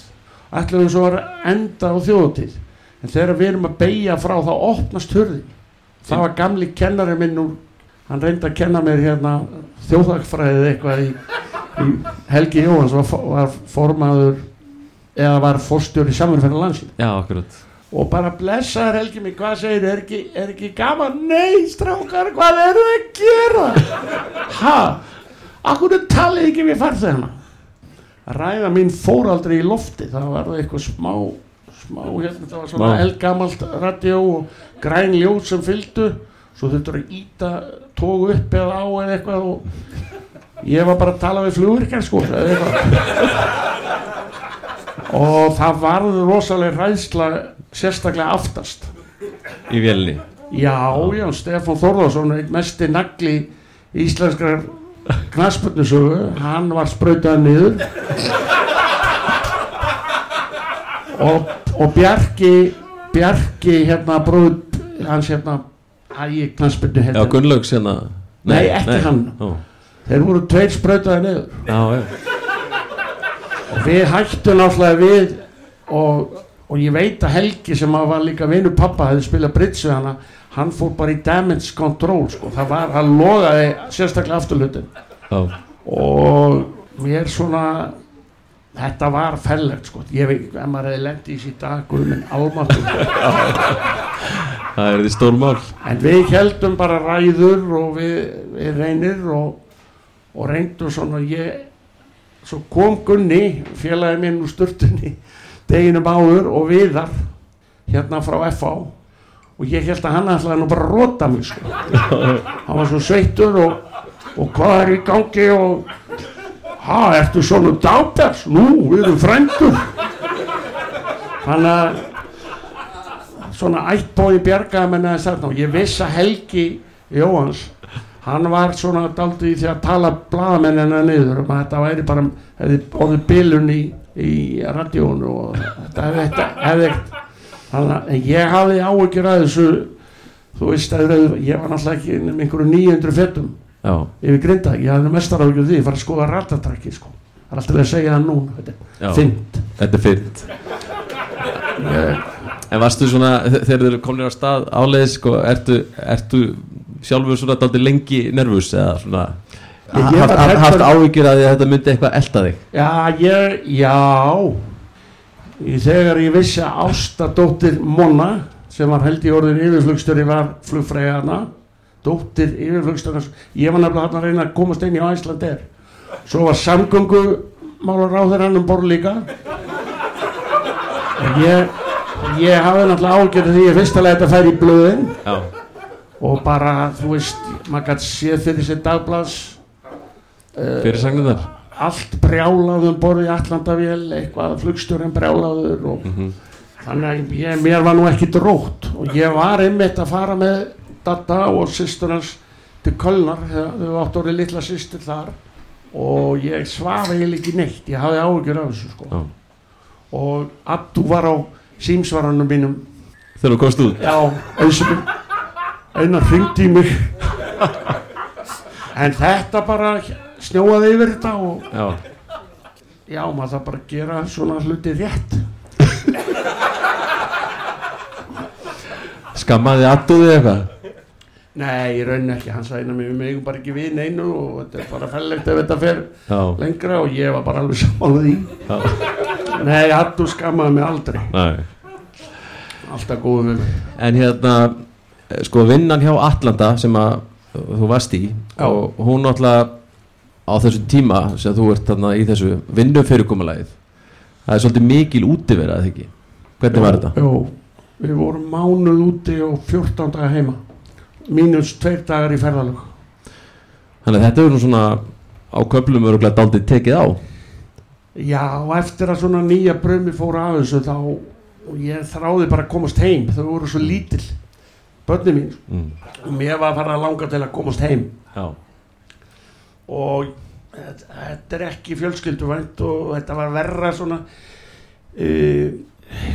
ætlaðum svo að enda á þjóðutíð en þegar við erum að beigja frá þá opnast hurðin það var gamli kennari minn úr hann reyndi að kenna mér hérna þjóðhagfræðið eitthvað í, í Helgi Jóhans var, var formaður eða var forstjóri samanfæra landsin já, akkurat og bara blessaður Helgi mig, hvað segir er ekki, er ekki gaman? Nei, strákar, hvað eru þið að gera? [laughs] Ha? Akkur talið ekki við farþegana? Ræða mín fór aldrei í lofti, það var eitthvað smá, smá hérna, það var svona eldgamalt radio og græn ljóð sem fylgdu, svo þurftur að íta tógu upp eða á eða eitthvað og ég var bara að tala við flugvirkjar sko, og það varð rosalega ræðsla sérstaklega aftast. Í vélni já, já, Stefán Þórðarsson einn mesti nagli íslenskrar knasputnusögu hann var sprautað niður. Og, og Bjarki Bjarki hérna bróð hans hérna ægi Já, hérna. Gunnlaugs hérna. Nei, ekki hann. Ó, þeir voru tveir sprautaði niður. Já, já, og við hættum náttúrulega við og, og ég veit að Helgi sem var líka vinu pappa hefði spilað bridge við hana hann fór bara í damage control sko. það var, hann logaði sérstaklega afturlutin Já, og mér svona þetta var fellegt sko. ég veit, ef maður hefði lendið í síð dag guðminn almáttur það er því stór mál. En við heldum bara ræður og við, við reynir og, og reyndum svona. Ég, svo kom Gunni félagi minn úr sturtunni deginum áður og viðar hérna frá FA og ég held að hann ætlaði nú bara að rota mig sko. hann var svo sveittur og, og hvað er í gangi og ha, ertu svona dábers nú, við erum frændur þannig að svona ættbói bjargaði menn að þess að ég viss að Helgi Jóhans hann var svona daldið í því að tala blagamennina niður um þetta væri bara hefði orðið bilun í, í radíónu og þetta hefði ekkert þannig að ég hafði áhyggjur að þessu þú veist að ég var náttúrulega ekki með einhverju 900 fettum Já, yfir grinda, ég hafði mestar af því, ég var að skoða ratatrakki sko. Það er alltaf að segja það er fint. Þetta er ég, En varstu svona, þegar eru komin á stað áleiðis, sko, ertu, ertu sjálfur svona daldi lengi nervus eða svona haft, haft, áhyggjur að þetta myndi eitthvað elta þig? Já, ég, já í, Þegar ég vissi að Ástadóttir Monna sem var held í orðin yfirflugstjóri var flugfræðana dóttir yfirflugstjóri ég var nefnilega hann að reyna að komast inn í Æslander svo var samgöngu málar á þeirra hann um borð líka ég ég hafði náttúrulega ágjörði því ég fyrst að þetta færi í blöðin. Já, og bara, þú veist, maður gæti séð fyrir sér dagblads fyrir sagnum þar allt brjálað um borði Allandavél, eitthvað flugstjórinn brjálaður og Mhm. þannig að ég, mér var nú ekki drótt og ég var einmitt að fara með Dada og sýstur hans til Kölnar, þau áttu orðið litla sýstur þar og ég svaf eiginlega ekki neitt, ég hafði áhyggjur af þessu sko Já. og Addu var á símsvaranum mínum Þegar þú komst út einar mig en þetta bara snjóaði yfir þetta og Já, já, maður það bara að gera svona hluti rétt. Skammaði aðdúði eitthvað? Nei, í rauninni ekki, hann sagði mér við megum bara ekki við neinu og þetta er bara fellegt ef þetta fer Já, lengra. Og ég var bara alveg saman því. Já, Nei, Addu skammaði mig aldrei. Næ alltaf góðu með mig. En hérna, eh, sko vinnan hjá Atlanta sem að þú varst í Já. og hún náttúrulega á þessu tíma sem þú ert þarna í þessu vinnufyrirkomulagið það er svolítið mikil útiverað eða ekki? Hvernig var þetta? Jó, við vorum mánuð úti og 14 daga heima. Mínus tveir dagar í ferðalög. Þannig að þetta er svona á köflum öruglega daldið tekið á. Já, og eftir að svona nýja brömi fóru af þessu þá ég þráði bara að komast heim. Þau voru svo lítil börni mín. Mm. og mér var að fara að langa til að komast heim. Já, og þetta er ekki fjölskylduvænt og þetta var verra svona uh,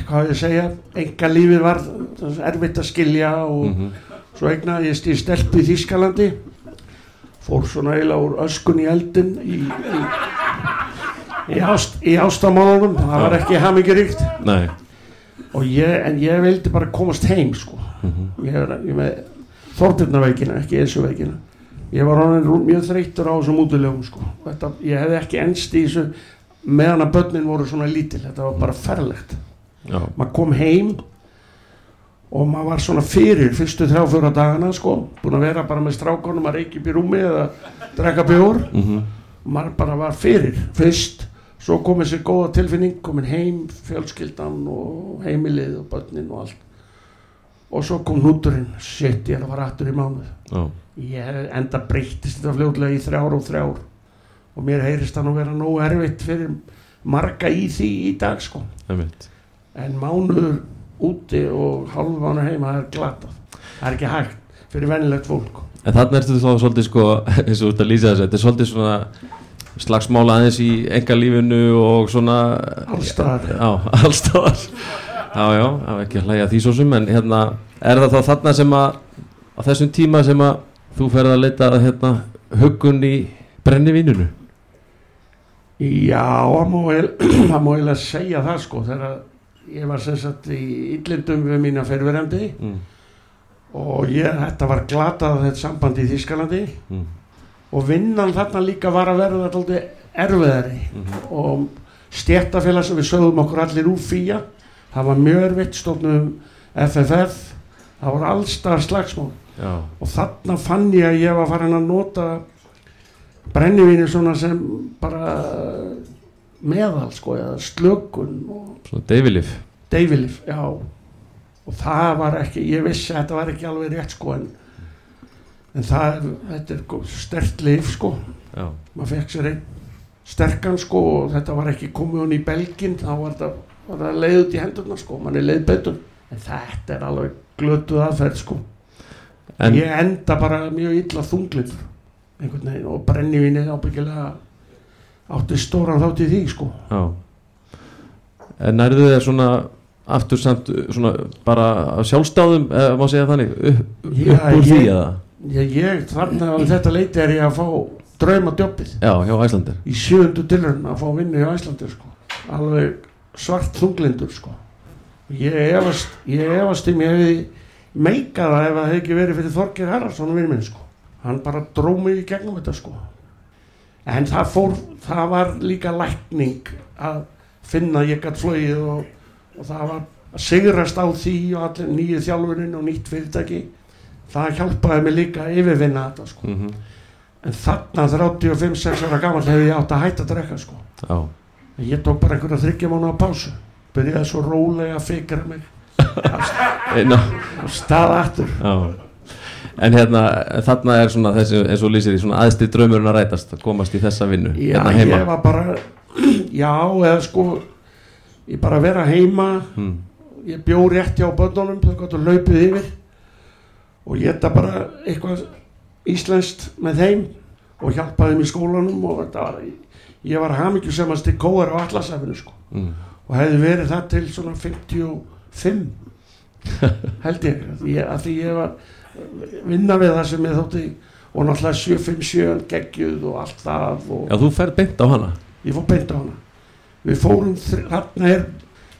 hvað á ég að segja enga lífið var erfitt að skilja og mm svo eignaðist ég stelpu í Þískalandi fór svona eiginlega úr öskun í eldin í, í, í, ást, í ástamálunum það var ekki hamingiríkt og en ég vildi bara komast heim sko. Mm ég er með Þorbjörnaveikina, ekki þessu veikina ég var honum mjög þreyttur á þessum útilegum sko. Þetta, ég hefði ekki enst í þessu meðan að börnin voru svona lítil. Þetta var bara ferlegt. Já, maður kom heim og maður var svona fyrir fyrstu þrjá fjóra dagana sko. Búin að vera bara með strákonum að reykja upp í rúmi eða drekka bjór. Mm maður bara var fyrir fyrst. Svo kom þessi góða tilfinning komin heim, fjölskyldan og heimilið og börnin og allt. Og svo kom hnúturinn. Shit, ég er að fara aftur í mánuð. Já, ég enda breyttist þetta fljóðlega í þrjár og þrjár. Og mér heyrist það nú vera nógu erfitt fyrir marga í því í dag sko. En mánuður úti og hálfmánu heima það er glatað. Það er ekki hægt fyrir venilegt fólk. En þannig ertu þá svolítið sko [laughs] eins og út að lýsa þessu, þetta er svolítið svona slagsmála aðeins í enga lífinu og svona Allsstaðar. Já, [laughs] allstaðar Já, já, ekki að hlæja að því svo sem en hérna, er það þá þarna sem að á þessum tíma sem að þú ferð að leita að hérna huggun í brennivínunu já, [clears throat] það má eiginlega- segja það sko þegar ég var sem sagt í illindum við mína fyrirverandi mm. og ég, þetta var glatað þetta samband í Þískalandi Mm. og vinnan þarna líka var að verða alltaf erfiðari Mhm. og stjættafélag sem við sögðum okkur allir úr fýja það var mjög erfitt stofnum FFF það var allstar slagsmál Já, og þarna fann ég að ég var farin að nota brennivíni svona sem bara meðal sko eða slökun svona deyfilif deyfilif, já. Og það var ekki, ég vissi að þetta var ekki alveg rétt sko en, en það, þetta er stert lif sko, Já, maður fekk sér einn sterkan sko og þetta var ekki komið hún í belgin, þá var þetta var það leið út í hendurna sko, mann er leið betur. En þetta er alveg glötuð aðferð sko en ég enda bara mjög illa þunglitur einhvern veginn og brennivíni ábyggilega átti stóran þátt í því sko. Já. En nærðu þið svona aftur samt svona bara sjálfstáðum eða má segja þannig upp, Já, upp úr því ég- eða? ég, ég þarna á þetta leiti er ég að fá drauma djópið Já, hjá Æslandir í sjöundu tilhörn að fá vinnu hjá Æslandi sko. alveg svart þunglindur sko. ég efast ég efast um ég hefði meikað það ef það hefði ekki verið fyrir Þorgir Haraldsson vinnu minn sko. hann bara dró mig í gegnum þetta sko. en það fór það var líka lækning að finna ég gætt flögið og, og það var að sigrast á því og allir nýju þjálfunin og nýtt fyrirtæki það hjálpaði mig líka að yfirvinna þetta sko. mm -hmm. En þarna 35-6 ára gammal hefði ég átt að hætta að drekka sko. En Ég tók bara einhverja þryggja mánu á pásu. Byrjaði svo rólega að fikra mig og staða aftur. En hérna, þarna er svona þessi, eins og lýsir í svona aðsti draumurinn að rætast að komast í þessa vinnu Já, hérna heima ég var bara, [clears throat] já, eða sko, ég bara vera heima, mm. ég bjó rétt hjá bönnunum, þau gott að laupið yfir og ég þetta bara eitthvað íslenskt með þeim og hjálpaði þeim í skólanum og þetta var, ég var hamingjusamast í kóar á allasafinu sko. Mm. og hefði verið það til svona 55 held ég. Því, að því ég var vinna við það sem ég þótti og náttúrulega 757 geggjuð og allt það og Já, þú ferð beint á hana. Ég fór beint á hana. Við fórum, þarna er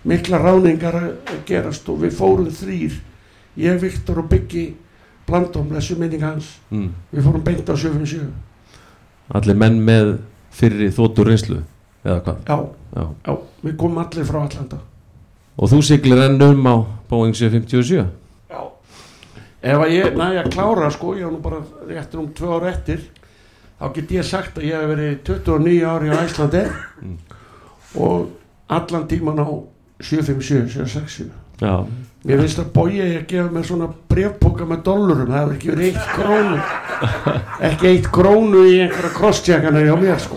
mikla ráningar að gerast og við fórum þrýr ég, Viktor og Byggi Blandum, þessu minning hans. Mm. við fórum beint á 757 Allir menn með fyrri þóttur reynslu eða hvað? Já, Já. já, við komum allir frá Allanda Og þú siglir enn um á Boeing 757 Já. Ef að ég næja að klára sko ég var nú bara réttur um tvö ára eftir þá get ég sagt að ég hef verið 29 ári á Æslandi Mm. og allan tíman á 757, 767 Já, Mér finnst að bója ég að gefa mér svona brefpoka með dollurum, það hefur ekki verið eitt krónu. Ekki eitt krónu í einhverja crosscheckana hjá mér sko.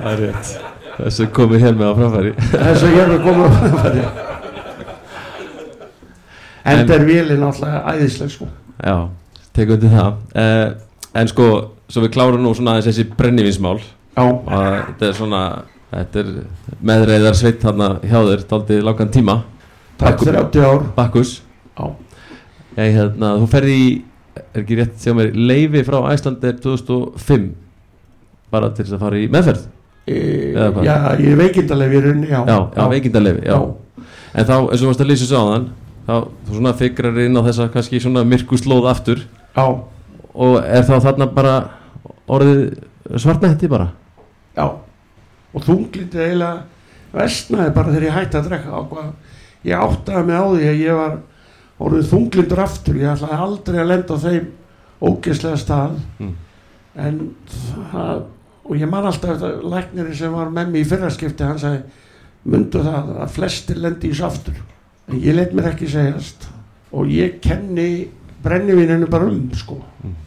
Það er rétt Þessu komið hér með á framfæri. Þess að ég er að koma á framfæri. En þetta er vélinn alltaf æðisleg sko. Já, tekum undir það. Uh, En sko, svo við klárum nú svona þessi brennivinsmál þetta er svona þetta er meðreiðar sveitt þarna hjá þér daldið langan tíma. Takk 30 ár. Bakkus. Ég, hérna, þú ferði í er ekki rétt sjá mér leifi frá Æslandir 2005 bara til þess að fara í meðferð? Já ég er rauninni Já, já, já. en þá, eins og þú varst að lýsa svo á þann þá, þú svona fikrar inn á þessa kannski svona myrkuslóð aftur. Já, og er þá þarna bara orðið svartnætti bara? Já. Og þunglindi eiginlega vestnaði bara þegar ég hætti að drekka. Ég áttaði mig á því að ég var orðið þunglindur aftur. Ég ætlaði aldrei að lenda á þeim ógeðslega stað. Mm. en það og ég man alltaf þetta læknirinn sem var með mig í fyrraskipti hann sagði myndu það að flestir lendi í þessu aftur en ég let mér ekki segjast. Og ég kenni brennivininu bara um sko. Mm.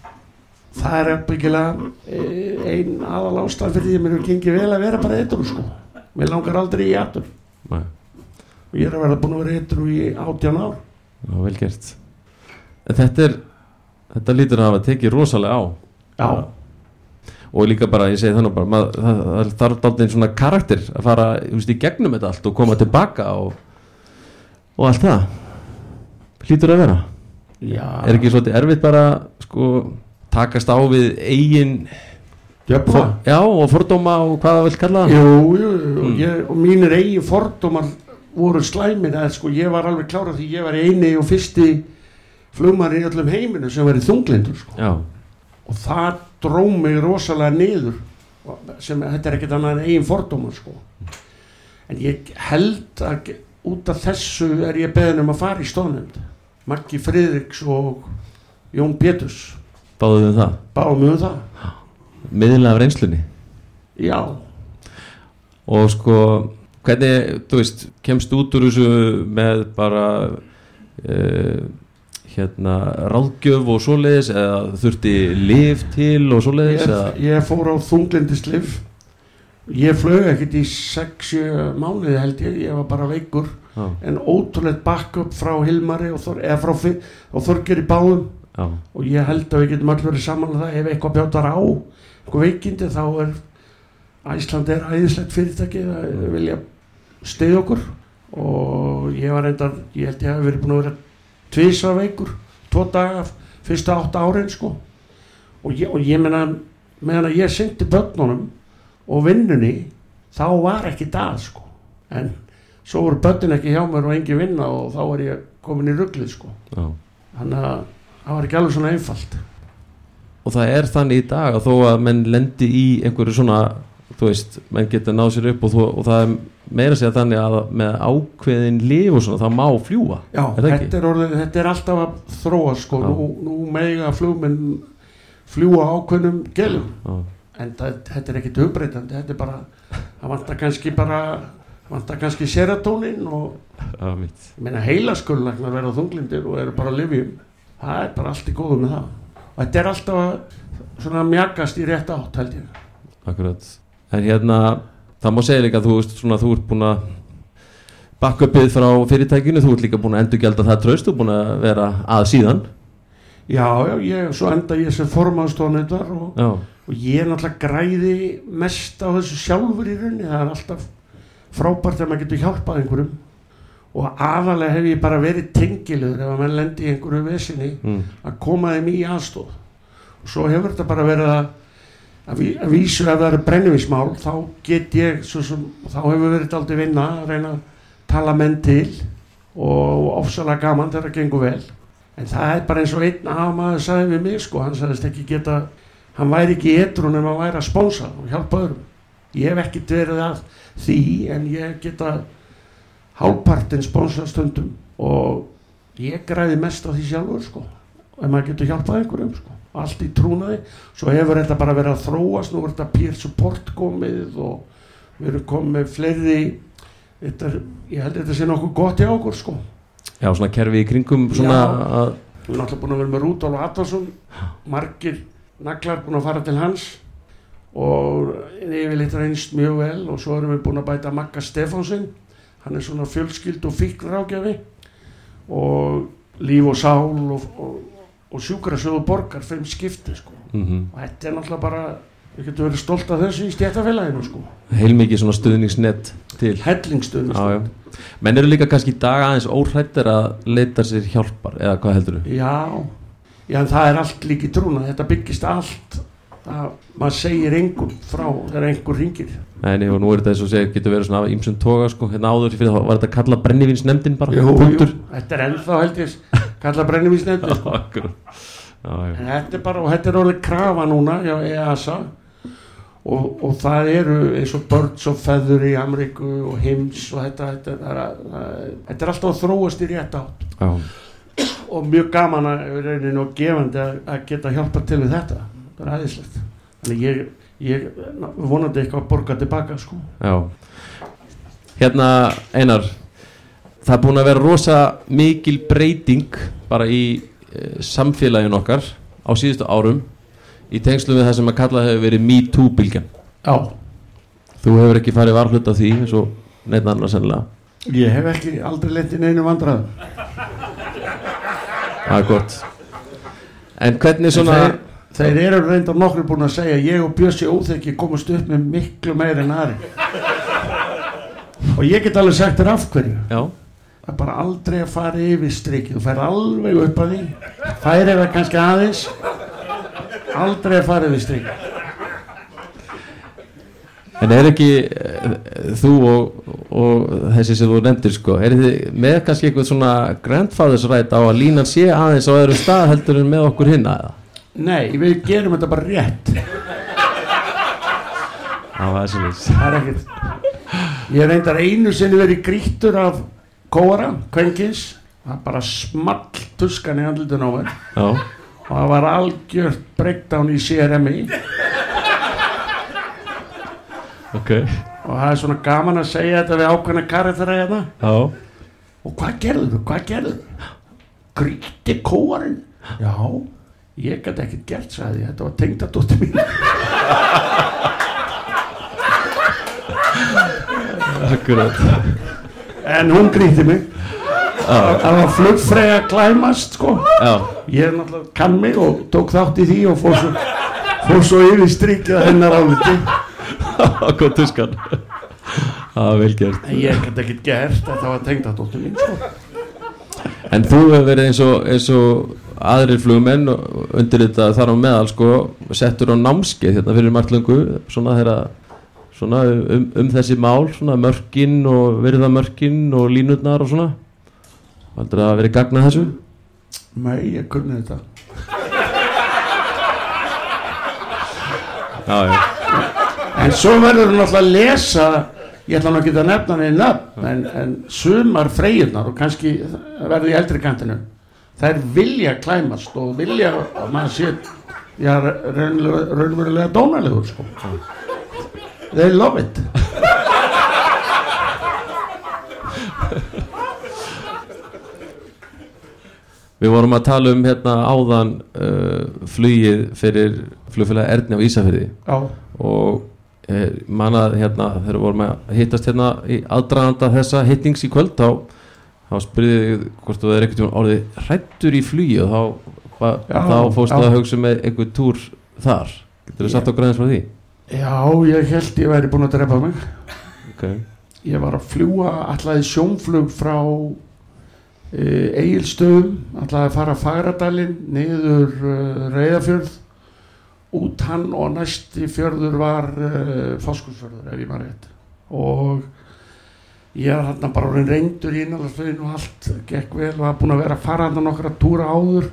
það er byggilega ein aðal ástæð fyrir því að mér hefur gengið vel að vera bara eitthvað sko. Mér langar aldrei í aftur Nei, og ég er að vera búin að vera eitthvað í átján ár. Já, vel gert. Þetta er þetta lítur að hafa tekið rosalega á. Já, og líka bara, ég segi þannig bara mað, það, það þarf daldinn svona karakter að fara veist, í gegnum þetta allt og koma tilbaka og, og allt það. Hlýtur að vera. Já. Er ekki svolítið erfitt bara sko, takast á við eigin Djöfla? Já, og fordóma og hvað það vil kalla það? Jú, jú, jú ég, og mínir eigin fordómar voru slæmir að sko ég var alveg klára því ég var eini og fyrsti flugmar í öllum heiminu sem var í þunglindur sko. Já, og það dró mig rosalega niður sem þetta er ekkert annað en eigin fordómar sko. en ég held að út af þessu er ég beðin um að fara í stóðnefnd Maggi Friðriks og Jón Péturs. Báðu við það? Báðum um það. Miðlega af reynslunni? Já, Og sko, hvernig, þú veist, kemst út úr þessu með bara uh, hérna ráðgjöf og svoleiðis eða þurfti lif til og svoleiðis ég, ég fór á þunglindislif ég flög ekkert í 6-7 mánuði held ég, ég var bara veikur. Já, en ótrúlega backup frá Hilmari og, Þor, eða frá og Þorgeri báðum. Já, og ég held að við getum allir verið saman um það. Ef eitthvað bjátar á eitthvað veikindi þá er Æsland er æðislegt fyrirtæki það Mm. vilja stiðja okkur. Og ég var reyndar ég held ég hef verið búin að vera tvisa veikur, tvo daga fyrsta átta árin sko. Og ég, og ég meina meðan að ég syngdi börnunum og vinnunni þá var ekki það sko. En svo voru börnin ekki hjá mér og engin vinna og þá var ég komin í rugglið sko. Já. Þannig að það var ekki alveg svona einfalt. Og það er þannig í dag að þó að menn lendi í einhverju svona, þú veist, menn geta náð sér upp og, þú, og það er meira segja þannig að með ákveðin lif og svona, það má fljúa. Já, Er þetta er, orðið, þetta er alltaf að þróa sko, Já. nú, nú mega flugmenn fljúa ákveðnum gelum Já, en það, þetta er ekkit hugbreytandi þetta er bara, það vantar kannski bara vantar kannski serotonin og meina heilaskullagnar verða þunglindir og eru bara að lifjum það er bara allt í góðu með það. Og þetta er alltaf að mjagast í rétt átt held ég. Akkurat. En hérna, það má segja líka þú veist svona, þú ert búin að backupið frá fyrirtækinu, þú ert líka búin að endurgelda það þú ert búin að vera að síðan. já, já, ég, svo enda ég sem formaðstofnendar og og ég er náttúrulega græði mest á þessu sjálfur í rauninni. Það er alltaf frábært að maður getur hjálpað einhverjum. Og aðalega hef ég bara verið tengilegur ef að mann lendi í einhverju vesinni mm, að koma þeim í aðstóð og svo hefur þetta bara verið að að, ví, að vísu ef það eru brennivísmál þá get ég sem, þá hefur verið aldrei vinna að reyna að tala menn til og ofsalega gaman þegar það gengur vel. En það er bara eins og einn amaður sagði við mig sko, hann sagðist ekki geta hann væri ekki í etrun en hann væri að spónsa og hjálpa öðrum. Ég hef ekkert verið að því en ég geta hálfpartinn spónsa stundum og ég græði mest á því sjálfur sko ef maður getur hjálpað einhverjum sko allt í trúnaði, svo hefur þetta bara verið að þróast, nú er þetta peer support komið og við erum komið fleiri. Þetta, ég held að þetta sé nokkuð gott í okkur sko. Já, svona kerfi í kringum svona Já. við erum alltaf búin að vera með Rúdolf Atvarsson margir naglar búin að fara til hans og yfirleitt reynst mjög vel og svo erum við búin að bæta Magga Stefánsson. Hann er svona fjölskyld og fíkn rákjafi og líf og sál og, og, og sjúkrasöðu borgar fimm skipti sko mm og þetta er náttúrulega bara við getum verið stolt af þessu í stjættafélaginu sko heilmikið svona stuðningsnett til. já. Menn eru líka kannski í dag aðeins óhrættir að leita sér hjálpar, eða hvað heldur þú? Já, já en það er allt líki trúna, þetta byggist allt það, maður segir engum frá þegar einhver ringir Nei, nei, og nú er þetta eins og segja, getur verið svona ímsum toga, sko, hérna áður fyrir það, var þetta kalla brennivínsnefndin bara, punktur? þetta er ennþá held ég kalla [laughs] Já. Já, já, en þetta er bara, og þetta er orðið krafa núna hjá EASA og, og það eru eins og Birds of Feather í Ameríku og Hims og þetta þetta, er, að- þetta er alltaf að þróast í rétt átt. Já, og mjög gaman að reyninu og gefandi að, að geta hjálpa til við þetta það er aðeinslegt þannig ég, ég vonandi eitthvað að borga tilbaka sko já. Hérna, Einar, það er búin að vera rosa mikil breyting bara í e, samfélagin okkar á síðustu árum í tengslu við það sem að kalla hefur verið Me Too bylgjan. já, Þú hefur ekki farið varhlut af því, eins og neitt annars sennilega. ég hef ekki aldrei lent í neinu vandrað Það er gott. En hvernig svona... þeir, þeir eru reyndar nokkru búin að segja ég og Bjössi óþekki komast upp með miklu meir en aðri og ég get alveg sagt þér af hverju. Já, það er bara aldrei að fara yfir strikið. Þú fær alveg upp að því. Færi það kannski aðeins. Aldrei að fara yfir strikið. En er ekki eh, þú og, og þessi sem þú nefndir sko, er þið með kannski eitthvað svona grandfathers right á að línan sé aðeins á öðru stað heldur en með okkur hinna eða? Nei, við gerum þetta bara rétt. Það var þessi lýs. Það er ekkert. Ég reyndar einu sinni verið grýttur af kóara, kvenkins. Það bara small tuskan í andlutun á mér. Og það var algjört breakdown í CRM-i ok. og það er svona gaman að segja þetta við ákveðna karakter hérna. Já, og hvað gerðu, hvað gerðu grýtti kóarinn? Já, ég gæti ekkert gert ég, þetta var tengdadóttir mín. Akkurat. en hún grýtti mig. Já, það var flugfrega klæmast sko. Já, ég er náttúrulega kann mig og tók þátt í því og fór svo, fór svo yfir strikið hennar áliti. [laughs] Hvað tuskan. Það var vel gert. en ég gæti ekkert gert. Þetta var tengdadóttir mín sko. En þú hefur verið eins og, eins og aðrir flugmenn undir þetta þar á meðal sko, settur á námskeið hérna fyrir marglöngu svona þeirra svona um, um þessi mál, svona mörkin og virða mörkin og línutnar og svona. Valdur það að verið gagnað þessu? nei, ég kunni þetta. Já, já. En svo verður hún náttúrulega að lesa ég ætla nú ekki að nefna henni nöfn en, en sumar freyjurnar og kannski verður í eldri kantinu þær vilja klæmast og vilja að maður sé já, raunverulega, dónalegur sko. They love it. Við vorum að tala um hérna áðan uh, flugið fyrir flugfélag Erni á Ísafirði. Já, og eh, manað hérna þegar vorum að hittast hérna í aðdraganda þessa hittings í kvöld þá, þá spurði ég hvort þú er einhvern tímann orðið hrættur í flugi og þá, ba, Já, þá fórstu já. að hugsa með einhver túr þar getur þú satt á græðins frá því? já, ég held ég væri búin að drepa mig Okay. ég var að fljúa allaði sjónflug frá e, Egilstöðum allaði að fara að Fagradalinn niður uh, Reyðafjörð út hann og næsti fjörður var uh, Foskursfjörður ef ég maður rétt og ég er hann bara orðin reyndur í innanlandsfluginu og allt gekk vel og var búin að vera að fara hann nokkra túra áður.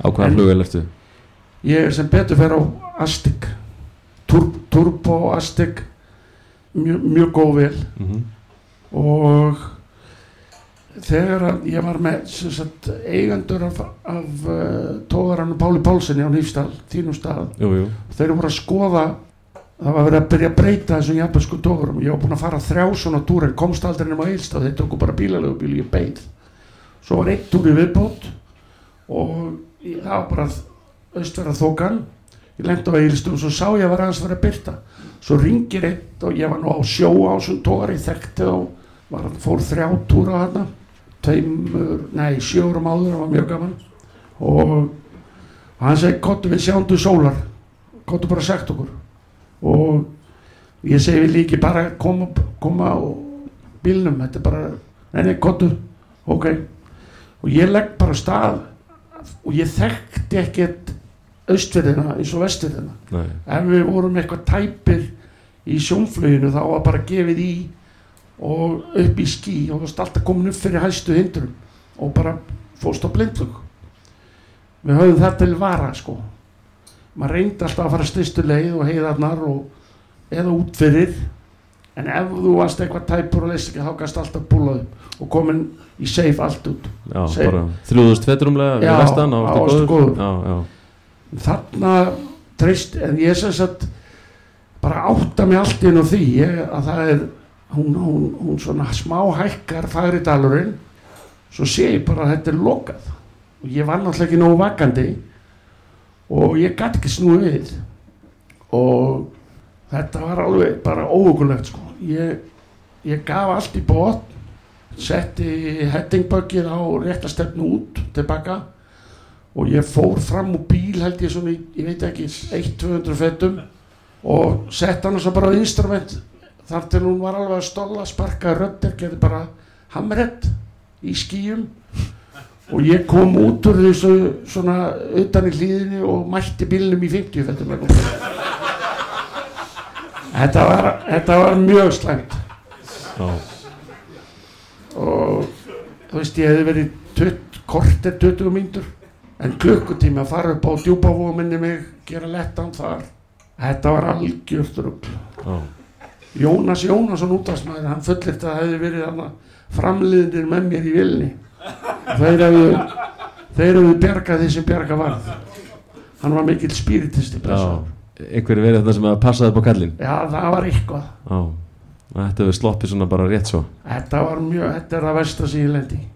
Á hvaða flugvel ertu? ég er sem betur fer á Astig Tur Turbo Astig mjög, mjög góð vel Mm -hmm. og þegar ég var með sagt, eigendur af, af uh, tóðarannu Páli Pálssoni á Nýfstall, þínum stað Jú, jú. þeir voru að skoða það var verið að byrja að breyta þessum japansku tóðarum ég var búin að fara þrjá svona túrir komst aldrei nema á Eilstað, þeir tóku bara bílalegu bíl ég beið. Svo var einn túr í viðbót og það var bara austverða þokan. Ég lendi á Eilstum og svo sá ég að var aðeins að vera að byrta svo ringir einn og ég var nú á sjó á þessum tóðar ég þekkti og var, fór þrjá túra þarna. Tveimur, nei sjórum áður það var mjög gaman. Og hann segi, kottu við sjáum þú sólar. Kottu bara sagt okkur og ég segi við líki bara koma, koma á bílnum? Þetta er bara, nei nei, kottu ok, og ég legg bara stað og ég þekkti ekkert austfyrðina eins og vestfyrðina Nei. ef við vorum eitthvað tæpir í sjónfluginu þá var bara gefið í og upp í skí og það alltaf komin upp fyrir hæstu hindrum og bara fórst á blindflug. Við höfum það til vara sko maður reyndi alltaf að fara styrstu leið og heiðarnar og eða út fyrir. En ef þú varst eitthvað tæpur og leist ekki þá gæst alltaf búlað upp og komin í safe allt út. Þrjúðust fetrumlega Já, við vestan á Ástu góður. þarna treyst en ég sem sagt bara átta mig allt inn á því ég, að það er hún, hún, hún svona smá hækkar fagri dalurinn svo sé ég bara að þetta er lokað. Og ég var náttúrulega ekki nógu vakandi og ég gæti ekki snúið við. Og þetta var alveg bara óhugulegt sko. Ég, ég gaf allt í bótt setti headingböggið á réttastefnu út tilbaka. Og ég fór fram úr bíl held ég svona, ég veit ekki 1-200 fettum og sett hann svo bara á instrument. Þar til hún var alveg að stóla sparka rödder, gerði bara hamrett í skýjum og ég kom út úr þessu svona utan í hlýðinni og mætti bílnum í 50 fettum þetta var, þetta var mjög slæmt. Já, og þú veist ég hefði verið tutt, korter 20 mínútur en klukkutími að fara upp á djúpavóa minni mig gera lettan þar. Þetta var algjört rugl. Já, Jónas Jónasson útastmaður hann fullirt að það hefði verið framliðinir með mér í vilni þeir hefðu bjargað því sem bjarga varð hann var mikill spiritisti. Einhverju verið þetta sem að passaði upp á kallin já það var eitthvað. Já, þetta hefur sloppið svona bara rétt svo. Þetta var mjög, þetta er það versta sem ég lendi í.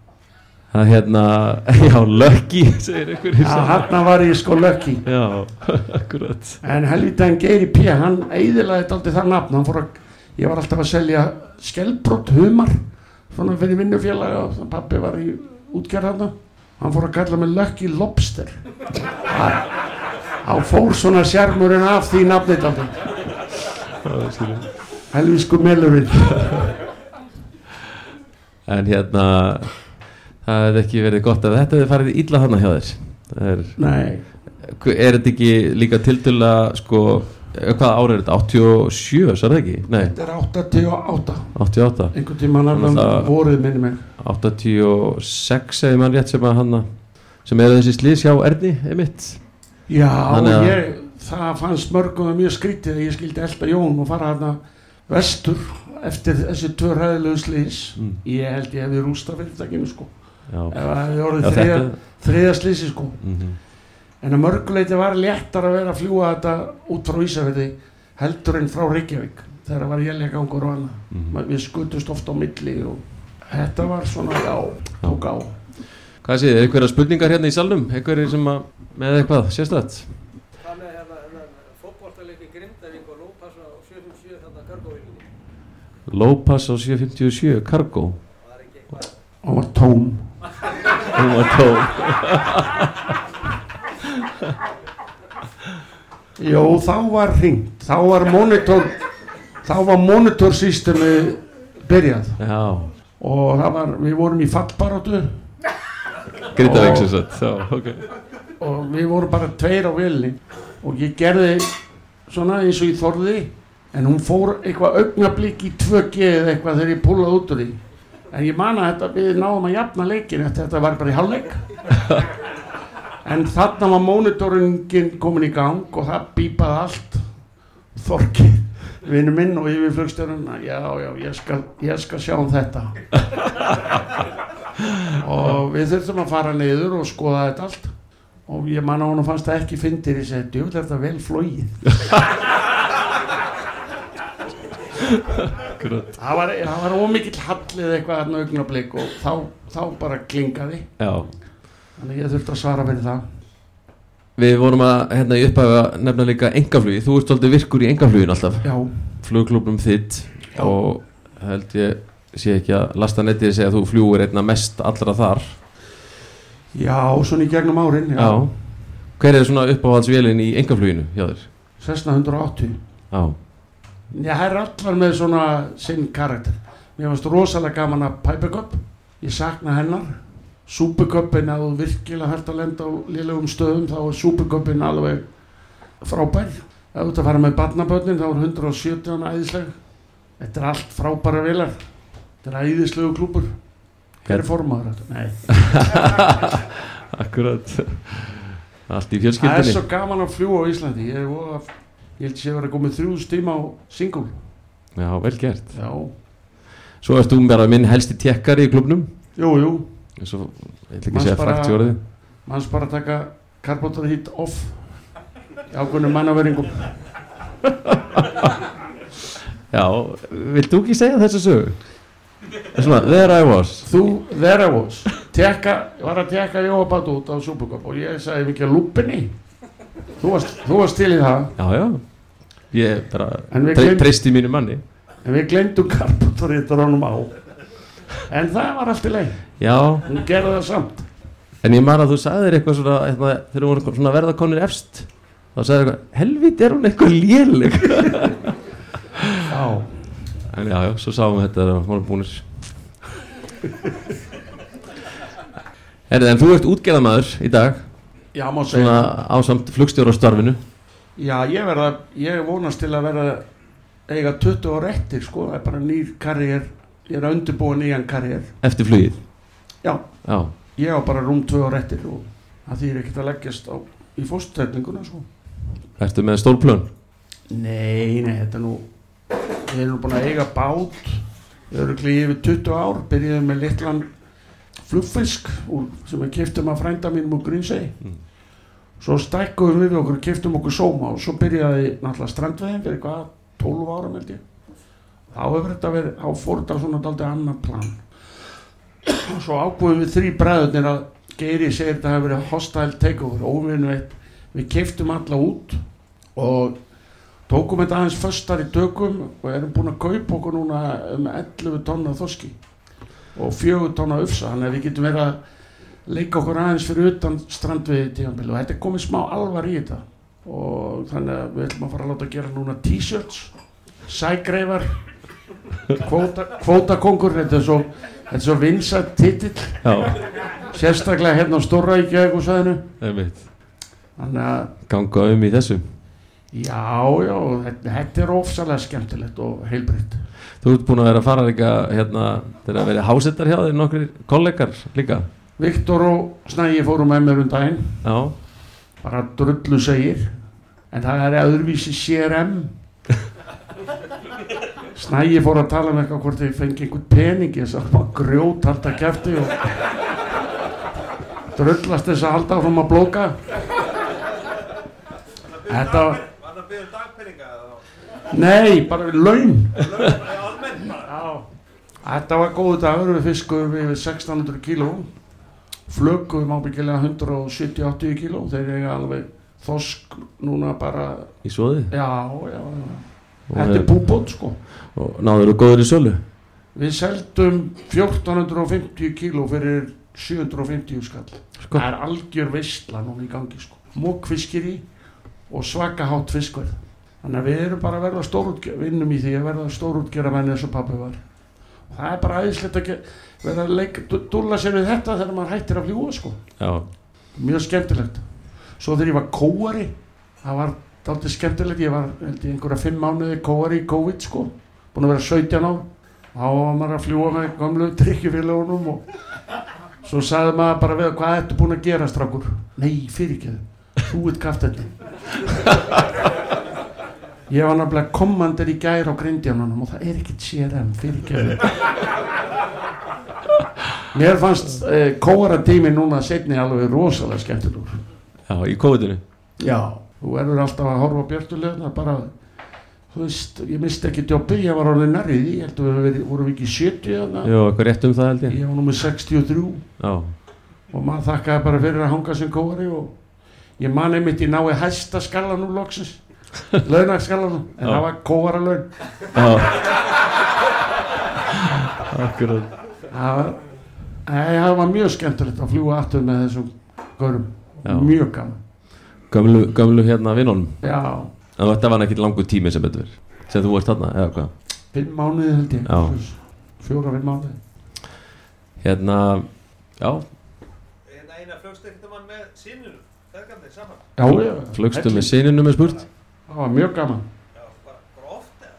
Það er hérna, [laughs] já, Lucky segir einhverju já hann var ég sko lökki Já, [laughs] akkurat. En Geiri P. hann eiðilaði þetta aldrei það nafn. Hann fór að, ég var alltaf að selja skelbrott humar svona fyrir vinnufélaga og pappi var í útgerðarna hann fór að kalla mig Lucky Lobster. Þá fór svona sjarmurinn af því nafnið aldrei helvisku melurinn. En hérna, það hefði ekki verið gott ef þetta hefði farið illa þarna hjá þér. Er, nei, er þetta ekki líka tildulla, sko, eh, hvað ára er þetta? 87, svo er það ekki? Nei, þetta er 88 88 einhvern Þannig alveg að það- voruð minni mig. 86 segir mann rétt sem að hann sem er þessi slís hjá Erni einmitt. Já, að- ég, það fannst mörgum það mjög skrítið að ég skildi elda Jón og fara hérna vestur eftir þessi tvö ræðilegu slís Mm. ég held ég hefði rústa fyrirtækinu sko. Já, það hefði orðið þriða, slísi sko. Mm en að mörguleiti var léttar að vera að fljúa þetta út frá Ísafjörði heldur en frá Reykjavík þegar það var jæljagangur og annað -hmm. við skutust oft á milli og þetta var svona já, tók á Hvað séð, er einhverja spurningar hérna í salnum? Einhverjir sem að, með eitthvað, sérstætt? Hvað með hérna, hérna fótboltaleiki Grindavík og Lópas á 757 þarna kargóvílinni? Lópass á 757, Cargo Það er ekki eitthvað. og var tóm Hún var tóm [laughs] Jó, þá var hringt, þá var monitor, þá var monitorsystemi byrjað. Já, og það var, við vorum í fallbaróttu Grindavík sem sagt. Já, ok. Og við vorum bara tveir á vilni og ég gerði svona eins og ég þorði en hún fór eitthvað augnablík í 2G eða eitthvað þegar ég púlaði út úr því. En ég man að þetta við náðum að jafna leikin eftir þetta var bara í hálfleik en þarna var mónitorungin komin í gang og það bípaði allt. Þorki, vinnu minn og yfirflugstjörnuna já, já, ég skal, ég skal sjá um þetta. Og við þurftum að fara niður og skoða þetta allt. Og ég man að hún fannst það ekki fyndir ég segi, djúvel er þetta vel flóið það var, var ómikill hallið eitthvað þarna augnablik og þá, þá bara klingaði. Já þannig ég þurfti að svara fyrir það Við vorum að, hérna, í upphæfa nefna líka engaflugi Þú ert svolítið virkur í engaflugin alltaf já, Flugklubnum þitt Já. Og held ég sé ekki að lasta nettið segja að þú fljúir einna mest allra þar já, svona í gegnum árin já, Hver er svona uppáhaldsvélin í engafluginu hjá þér? Cessna 180 Já Já, það er allar með svona sinn karakter. Mér fannst rosalega gaman að Pipercup. Ég sakna hennar. Supercupin, að þú virkilega hægt að lenda á liðlegum stöðum, þá er Supercupin alveg frábær. Ef þú ert að fara með barnabötnin, þá er 170 æðisleg. Þetta er allt frábæra vilar. Þetta er æðislegu klúpur. Hver er formaður þetta? Nei. [laughs] Akkurat Allt í Það er fjölskyldinni svo gaman að fljúa á Íslandi. Ég, voða- ég held að vera komið þrjúðust tíma á single. Já, vel gert Já. Svo þú bara minn helsti tekkari í klubnum Jú, jú. Eins og, ég ætla ekki segja frækt í orðið. manns bara taka karbótar hít off. Ákveðnum mannaveringum [laughs] Já, vilt þú ekki segja þessu sögu? Svona, there I was. Þú, there I was. Teka, var að teka Jóabát út á Supercup og ég sagði ekki að lúpinni þú varst, þú varst til í það. Já, já. Ég bara treysti mínu manni. En við glemdum karbótar hít á en það var allt í leið Já, hún gerði það samt. En ég man að þú sagðir eitthvað svona eitthvað, þegar þú voru svona verða konir efst þá sagðir eitthvað, helvít er hún eitthvað léleg? [laughs] Já, En já, já, svo sáum við þetta við vorum búinir Herrið, en þú ert útgerðamaður í dag. Já má segja. Svona ásamt flugstjóra starfinu já, ég verða, ég vonast til að verða eiga 20 ára eftir sko, það er bara nýr karriér ég er að undirbúa nýjan karriér. Eftir flugið? Já, já, ég á bara rúm 2 ára eftir og það þýr ekkert að leggjast á, í fóstuterninguna sko. Ertu með stórplön? Nei, nei, þetta er nú Við erum búin að eiga bát Öruglega yfir 20 ár. Byrjuðum með litlan flugfisk úr, sem við keftum að frænda mínum úr Grínsey Mm. Svo stækkuðum við okkur keftum okkur sóma og svo byrjaði náttúrulega strandveginn fyrir hvað 12 ára held ég þá hefur þetta verið, þá fór þetta svona daldið annan plan. Og svo ákveðum við þrý bræðurnir að Geiri segir þetta hefur verið hostile takeover óvinnu eitt, við keftum alla út og tókum þetta aðeins föstar í tökum og erum búin að kaupa okkur núna um 11 tonna þoski og 4 tonna ufsa. Þannig að við getum verið að leika okkur aðeins fyrir utan strandviði tímanbili og þetta er komið smá alvar í þetta og þannig að við ætlum að fara að láta gera núna t-shirts sægreifar kvóta, kvótakongur þetta er svo, svo vinsætt titill. Sérstaklega hérna á Stórra í Gjögusæðinu þannig að ganga um í þessu. Já, já, þetta, þetta er ofsalega skemmtilegt og heilbritt þú ert búin að vera að fara líka hérna, þegar að vera hásettar hjá þér nokkri kollegar líka. Viktor og Snægi fórum með mér um daginn. Já, bara drullu segir. En það er öðruvísi CRM Snægi fór að tala með eitthvað hvort þið fengi einhvern pening þess að maður grjót halda kæfti og drullast þess að halda áfram að blóka Þetta var Var það byggðum dagpenninga eða Nei, bara við laun almennt bara? Já, þetta var góðu dagur við fiskuðum við 1600 kíló. Flögum ábyggilega 170-80 kíló. Þeir eiga alveg þosk núna bara í svoði já, já, já. Þetta er búbót sko. Og náður þú góður í sölu? Við seldum 1450 kíló fyrir 750 skall. Sko. það er algjör veistla núna í gangi sko. Mókfiskir í og svaka hátt fiskverð. Þannig að við erum bara að verða stórútgerð vinnum í því að verða stórútgerða menn eins og pappi var. Og það er bara aðeinslegt að vera að leika, dú- dúlla sér við þetta þegar maður hættir að fljúa sko. Já, mjög skemmtilegt. Svo þegar ég var kóari það var dálítið skemmtilegt ég var held ég einhverja fimm mánuði kóari í COVID sko. Búin að vera 17 á þá var maður að fljúa með gamlu drikkjufélagunum og svo sagði maður bara við hvað ertu búin að gera strákur? Nei fyrirgeðu þú ert kaftendi ég var náttúrulega kommandir í gær á grindjanunum og það er ekkert CRM fyrirgeðu mér fannst eh, kóara tími núna setni alveg rosalega skemmtilegur. Já, í kóðinu Já, þú verður alltaf að horfa á björtulegna bara, þú veist, ég misti ekki jobbi, ég var orðið nærrið í, ég held að við vorum ekki í 70 þarna, já, eitthvað rétt um það held ég. Ég var nummer 63 já, og maður þakkaði bara fyrir að hanga sem kóri og ég man einmitt ég nái hæsta skallan úr loksins, [laughs] launagsskallanum, en Já. það var kóara laun. [laughs] akkurat. Það var, mjög skemmtilegt að fljúa aftur með þessum górum, mjög gaman. Gömlu, gömlu hérna vinnunum Já, en þetta var ekki langur tími sem betur sem þú varst þarna, eða hvað fimm mánuði held ég, Já. fjóra, fimm mánuði. hérna, já, Eina eina flugstyrktum hann með sínunum, þegar saman. Já, já, flögstu helling. með sininu með spurt Það var mjög gaman. Já, bara, bara oft eða?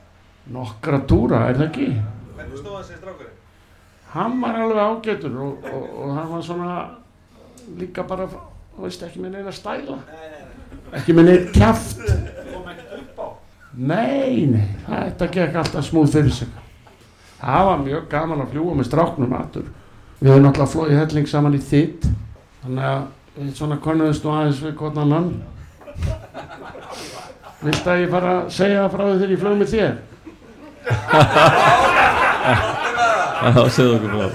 Nokkra túra, er það ekki? Hvernig stóð hann sér strákurinn? Hann var alveg ágætur og, og, og hann var svona líka bara, þú veist, ekki með neina stæla. Nei, nei, nei. Ekki með neina á. Nei, nei, þetta gekk alltaf smúð fyrir sig. Það var mjög gaman að fljúa með stráknum aftur. Við höfum náttúrulega flóið helling saman í þitt. Þannig að við svona konuðust nú aðeins við hvort annan. Viltu að ég fara að segja frá því þegar ég flög með þér? já, segðu okkur frá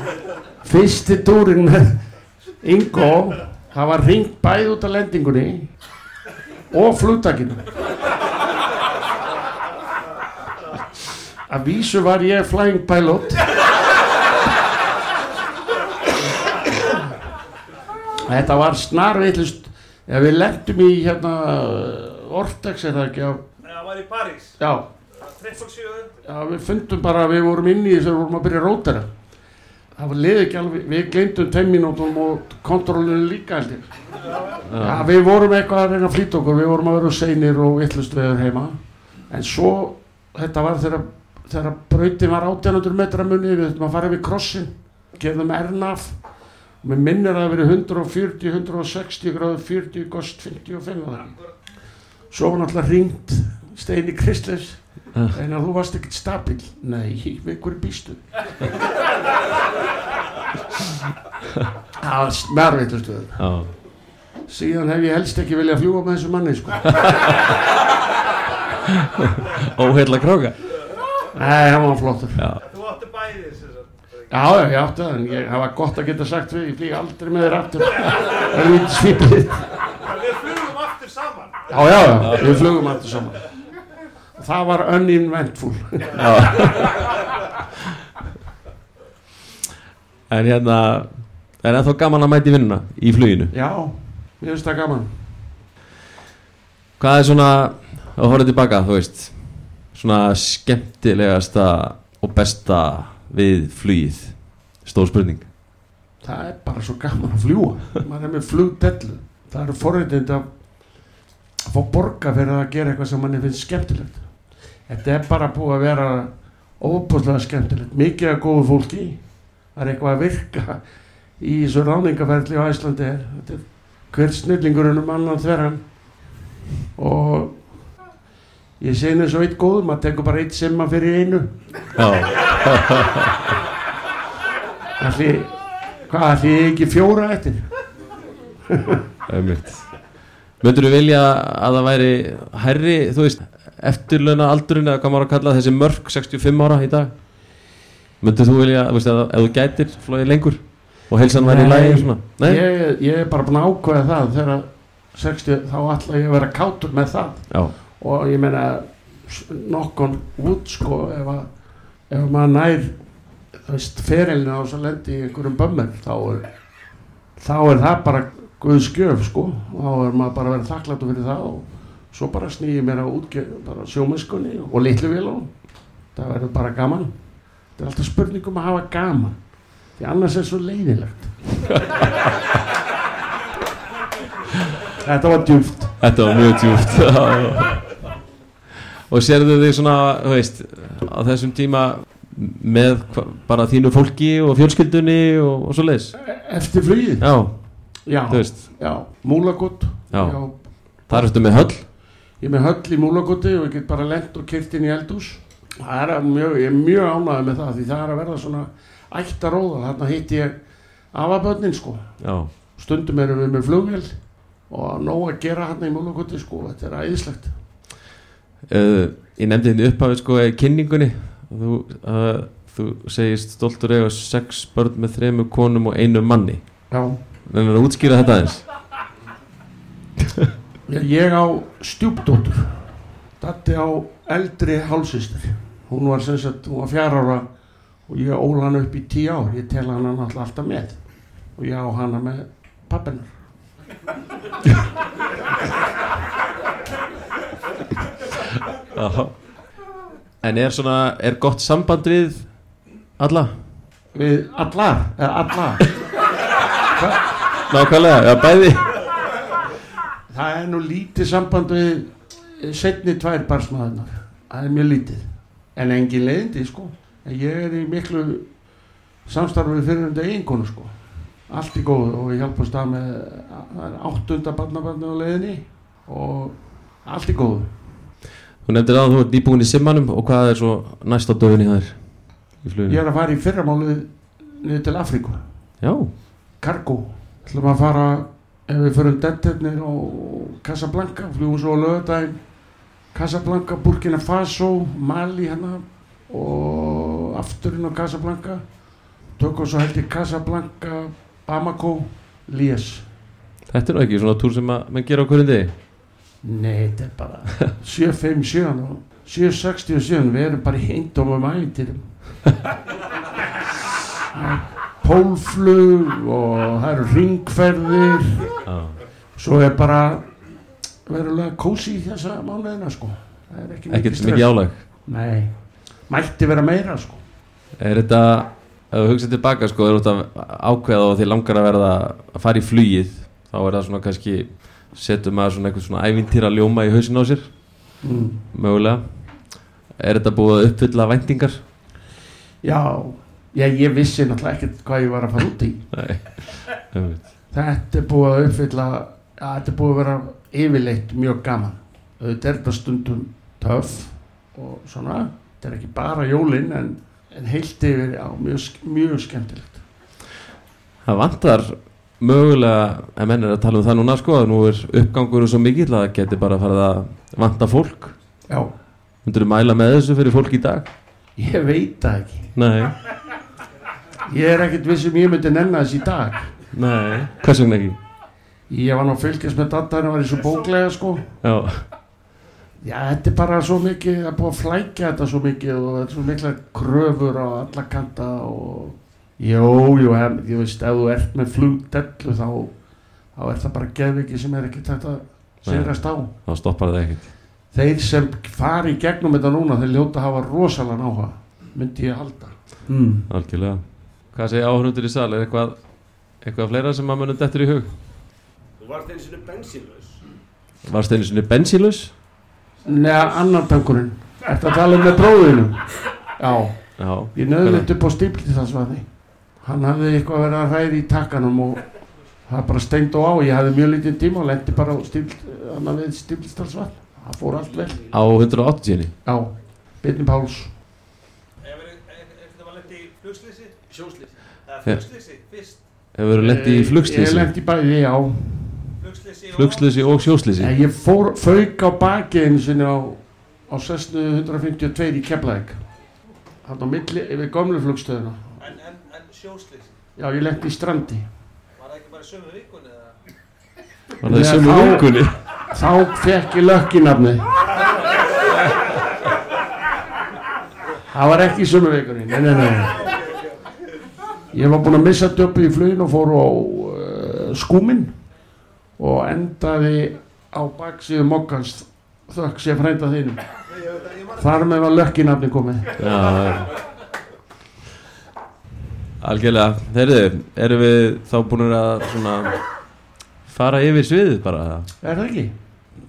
fyrsti túrin með Ingo það var ringt bæð út af lendingunni og flugtakinu að vísu var ég flying pilot þetta var snarveitlust ef við lendum í hérna Ortex er það ekki á, hann var í París. já, Triple 7. Já, við fundum bara að við vorum inni að við vorum að byrja að rótara. Það var liði ekki alveg, við glemdum tveim mínútum og kontrollinu líka held ég. Já, við vorum eitthvað að reyna að flýta okkur, við vorum að vera seinir og vittlust veður heima. En svo þetta var þegar, þegar brautin var 1800 metra munni við þurfum að fara við krossin gerðum ernaf og mér minnir að það verið 140, 160 gráður 40, gost 55 og það svo var náttúrulega ringt Steini Kristleifs Ah. En að þú varst ekkert stabil nei, við hverju býstu það var Já, síðan hef ég helst ekki viljað fljúa með þessu manni sko. [laughs] óheilla kráka nei, hann var flottur Já, Þú átti bæði sem sagt. Já, já, ég átti það, en ég hafa gott að geta sagt við, ég flýg aldrei með þér aftur. Það er lítið svipið. Við flugum aftur saman. Já, já, já, við flugum aftur saman. Það var uninventful. en hérna Er ennþá gaman að mæta í vinnuna í fluginu Já, mér finnst það gaman. Hvað er svona að horfa tilbaka, þú veist Svona skemmtilegasta og besta við flugið Stór spurning Það er bara svo gaman að fljúa. Maður er með flugdellu. Það eru forreytind að að fá borga fyrir að gera eitthvað sem manni finnst skemmtilegt. Þetta er bara búið að vera óbúslega skemmtilegt. Mikið að góðu fólki. Það er eitthvað að virka í þessu ráningaferðli á Æslandi er. Þetta er hver snillingurinn um annan þverjan. Og ég eins og eitt góð, maður tekur bara eitt semma fyrir einu. Allir, [laughs] hvað, allir ekki fjóra eftir? einmitt Möndur þú vilja að það væri hærri, þú veist, eftirlauna aldurinn eða hvað maður að kalla þessi mörk 65 ára í dag? Möndur þú vilja, veist, að ef þú gætir flóið lengur og heilsan væri í lægi og? Ég, ég er bara búin að ákveða það þegar 60, þá ætla ég að vera kátur með það. Já, og ég meina nokkon út sko ef, að, ef maður nær þú veist, ferilinu á þess að lendi í einhverjum bömmir þá er, þá er það bara guð skjöf sko. Og þá er maður bara að vera þakkláttu fyrir það og svo bara snýði mér bara sjómennskunni og litlu vilum það verður bara gaman. Þetta er alltaf spurning um að hafa gaman því annars er svo leiðilegt þetta var djúft þetta var mjög djúft. Og sérðu þig svona, veist, á þessum tíma með bara þínu fólki og fjölskyldunni og, og svo leiðis eftir flugið? Já, já, já, múlagott Já. þar ertu með höll ég er með höll í múlagotti og ég get bara lent og kyrt inn í eldús það er mjög, ég er mjög ánægð með það því það er að verða svona ættaróða. Þarna hitt ég afabönnin sko. Já, stundum erum við með flugvél og nóg að gera hann í múlagotti sko. Þetta er æðislegt. Uh, ég nefndi þetta upphafið sko í kynningunni. Þú, uh, þú segist stoltur eiga sex börn með þremu konum og einu manni. Já, en að útskýra þetta aðeins [laughs] ég, á stjúpdóttur. Datti á eldri hálsistur hún var sem sagt, hún var fjara ára og ég ól hann upp í tíu ár. Ég tel hann alltaf alltaf með. Og ég á hana með pappinar. [laughs] En er svona, er gott samband við alla? við allar, eða allar. Nákvæmlega, já bæði það er nú lítið samband við setni tvær barsmaðurnar það er mjög lítið. En engin leiðindi sko. En ég er í miklu samstarfið fyrir þetta eiginkonu sko. Allt í góð og ég hjálpa stað með það er áttunda barnabarni á leiðinni og allt í góð Þú nefndir að þú ert nýbúin í simmanum og hvað er svo næst á döfinni það er í fluginu? ég er að fara í fyrramálið niður til Afríku. Já, Cargo ætlum að fara ef við förum dettirnir á Casablanca fljúum svo á lögadaginn Casablanca, Burkina Faso Mali hérna og afturinn á Casablanca. Tökum svo held ég Casablanca Bamako, Lies þetta er ekki svona túr sem að menn gera á hverjum degi. Nei, þetta er bara [laughs] 757 og 767 við erum bara í eindómum ævintyrum [laughs] pólflug og það eru ringferðir svo er bara verulega kósi í þessa mánuðina sko. Er ekki ekkert stress. mikið álag? Nei, mætti vera meira sko. Er þetta, ef þú hugsað tilbaka sko, er þetta ákveða og þið langar að verða að fara í flugið þá er það svona kannski setur maður svona eitthvað svona ævintýra ljóma í hausin á sér? Mm. mögulega. Er þetta búið að uppfylla væntingar? já, já, ég vissi náttúrulega ekkert hvað ég var að fara út í. Þetta er búið að uppfylla ja, þetta er búið að vera yfirleitt mjög gaman. Þetta er þetta stundum töff og svona þetta er ekki bara jólin en, en heilt yfir já, mjög, mjög skemmtilegt. Það vantar mögulega, en menn er að tala um það núna sko, að nú er uppgangur svo mikill að það geti bara farið að vanta fólk. Já, myndur þú mæla með þessu fyrir fólk í dag? ég veit það ekki. Nei, ég er ekkert vissum ég myndi nenna þess í dag nei, hvers vegna ekki? ég var nú fylgjast með datarinn var í svo bóklega sko Já, Já, þetta er bara svo mikið, það er búið að flækja þetta svo mikið og þetta er svo mikla kröfur á alla kanta og jú, jú, hef, ég veist, ef þú ert með flugdellu þá, þá er það bara geðviki sem er ekki þetta sigrast á. þá stoppar það ekkert Þeir sem fari í gegnum þetta núna, þeir ljóta að hafa rosalega náha, myndi ég halda. Mm. Algjörlega Hvað segir áhörundur í sal? Er eitthvað, eitthvað fleira sem að munum dettur í hug? Þú varst einu sinni bensínlaus. Varst einu sinni bensílaus? Neða, annar tankurinn. Ertu að tala um með bróðinu? Já. Já Ég nöði þetta upp á stíflitaðsvaði Hann hafði eitthvað verið að hræði í takkanum og það bara steind og á ég hafði mjög lítið tíma og lendi bara á stíflitaðsvað það fór allt vel Á 180 Já, Byrni Páls Ef þetta var lent í flugslýsi? Sjóslýs. Það er flugslýsi fyrst. Hefur verið lent í Eh, Ég flugslýsi lendi bæði, já Flugslýsi Flugslýsi og sjóslýsi Ég, ég fór, fauk á baki einu sinni á, á sessnu 152 í Keflæk hann á milli yfir gömlu flugstöðuna En, en, en sjóslýsi? Já, ég lendi í strandi Var það ekki bara í sömu vikunni eða? Var það í sömu vikunni? Þá fekk ég lökkinafni Það var ekki í sömu vikunni Nei, nei, nei Ég var búinn að missa döpu í flugin og fór á uh, skúmin og endaði á baksíðu mokkans þökk sé frænda þínum. Þar með var lökkinafni komið. Algjörlega. Þeirðu, erum við þá búin að svona fara yfir sviðið bara Er það ekki?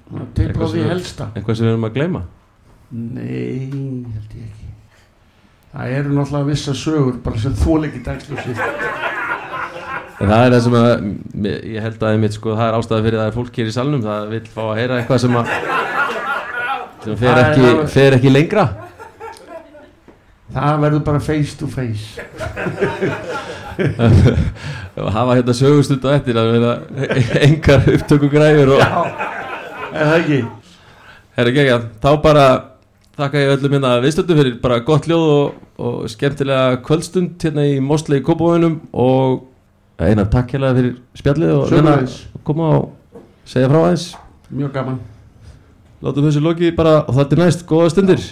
Til Eitthvað blóði sem- helsta. eitthvað sem við erum að gleyma? Nei, held ég ekki Það eru náttúrulega vissa sögur bara sem þól ekki dagsljósið. En það er það sem að ég held að einmitt sko það er ástæða fyrir það er fólk hér í salnum það vil fá að heyra eitthvað sem að sem fer Það er ekki, fer ekki lengra. Það verður bara face to face. [laughs] Og hafa hérna sögustund á eftir að vera engar upptökugræður og Er það ekki? herra gegja, þá bara þakka ég öllum hérna viðstöndum fyrir bara gott ljóð og, og skemmtilega kvöldstund hérna í Mosli í Kópavóinum og einar takk hérna fyrir spjallið og að koma og segja frá aðeins. Mjög gaman. Látum þessu loki bara og þetta er næst, góða stundir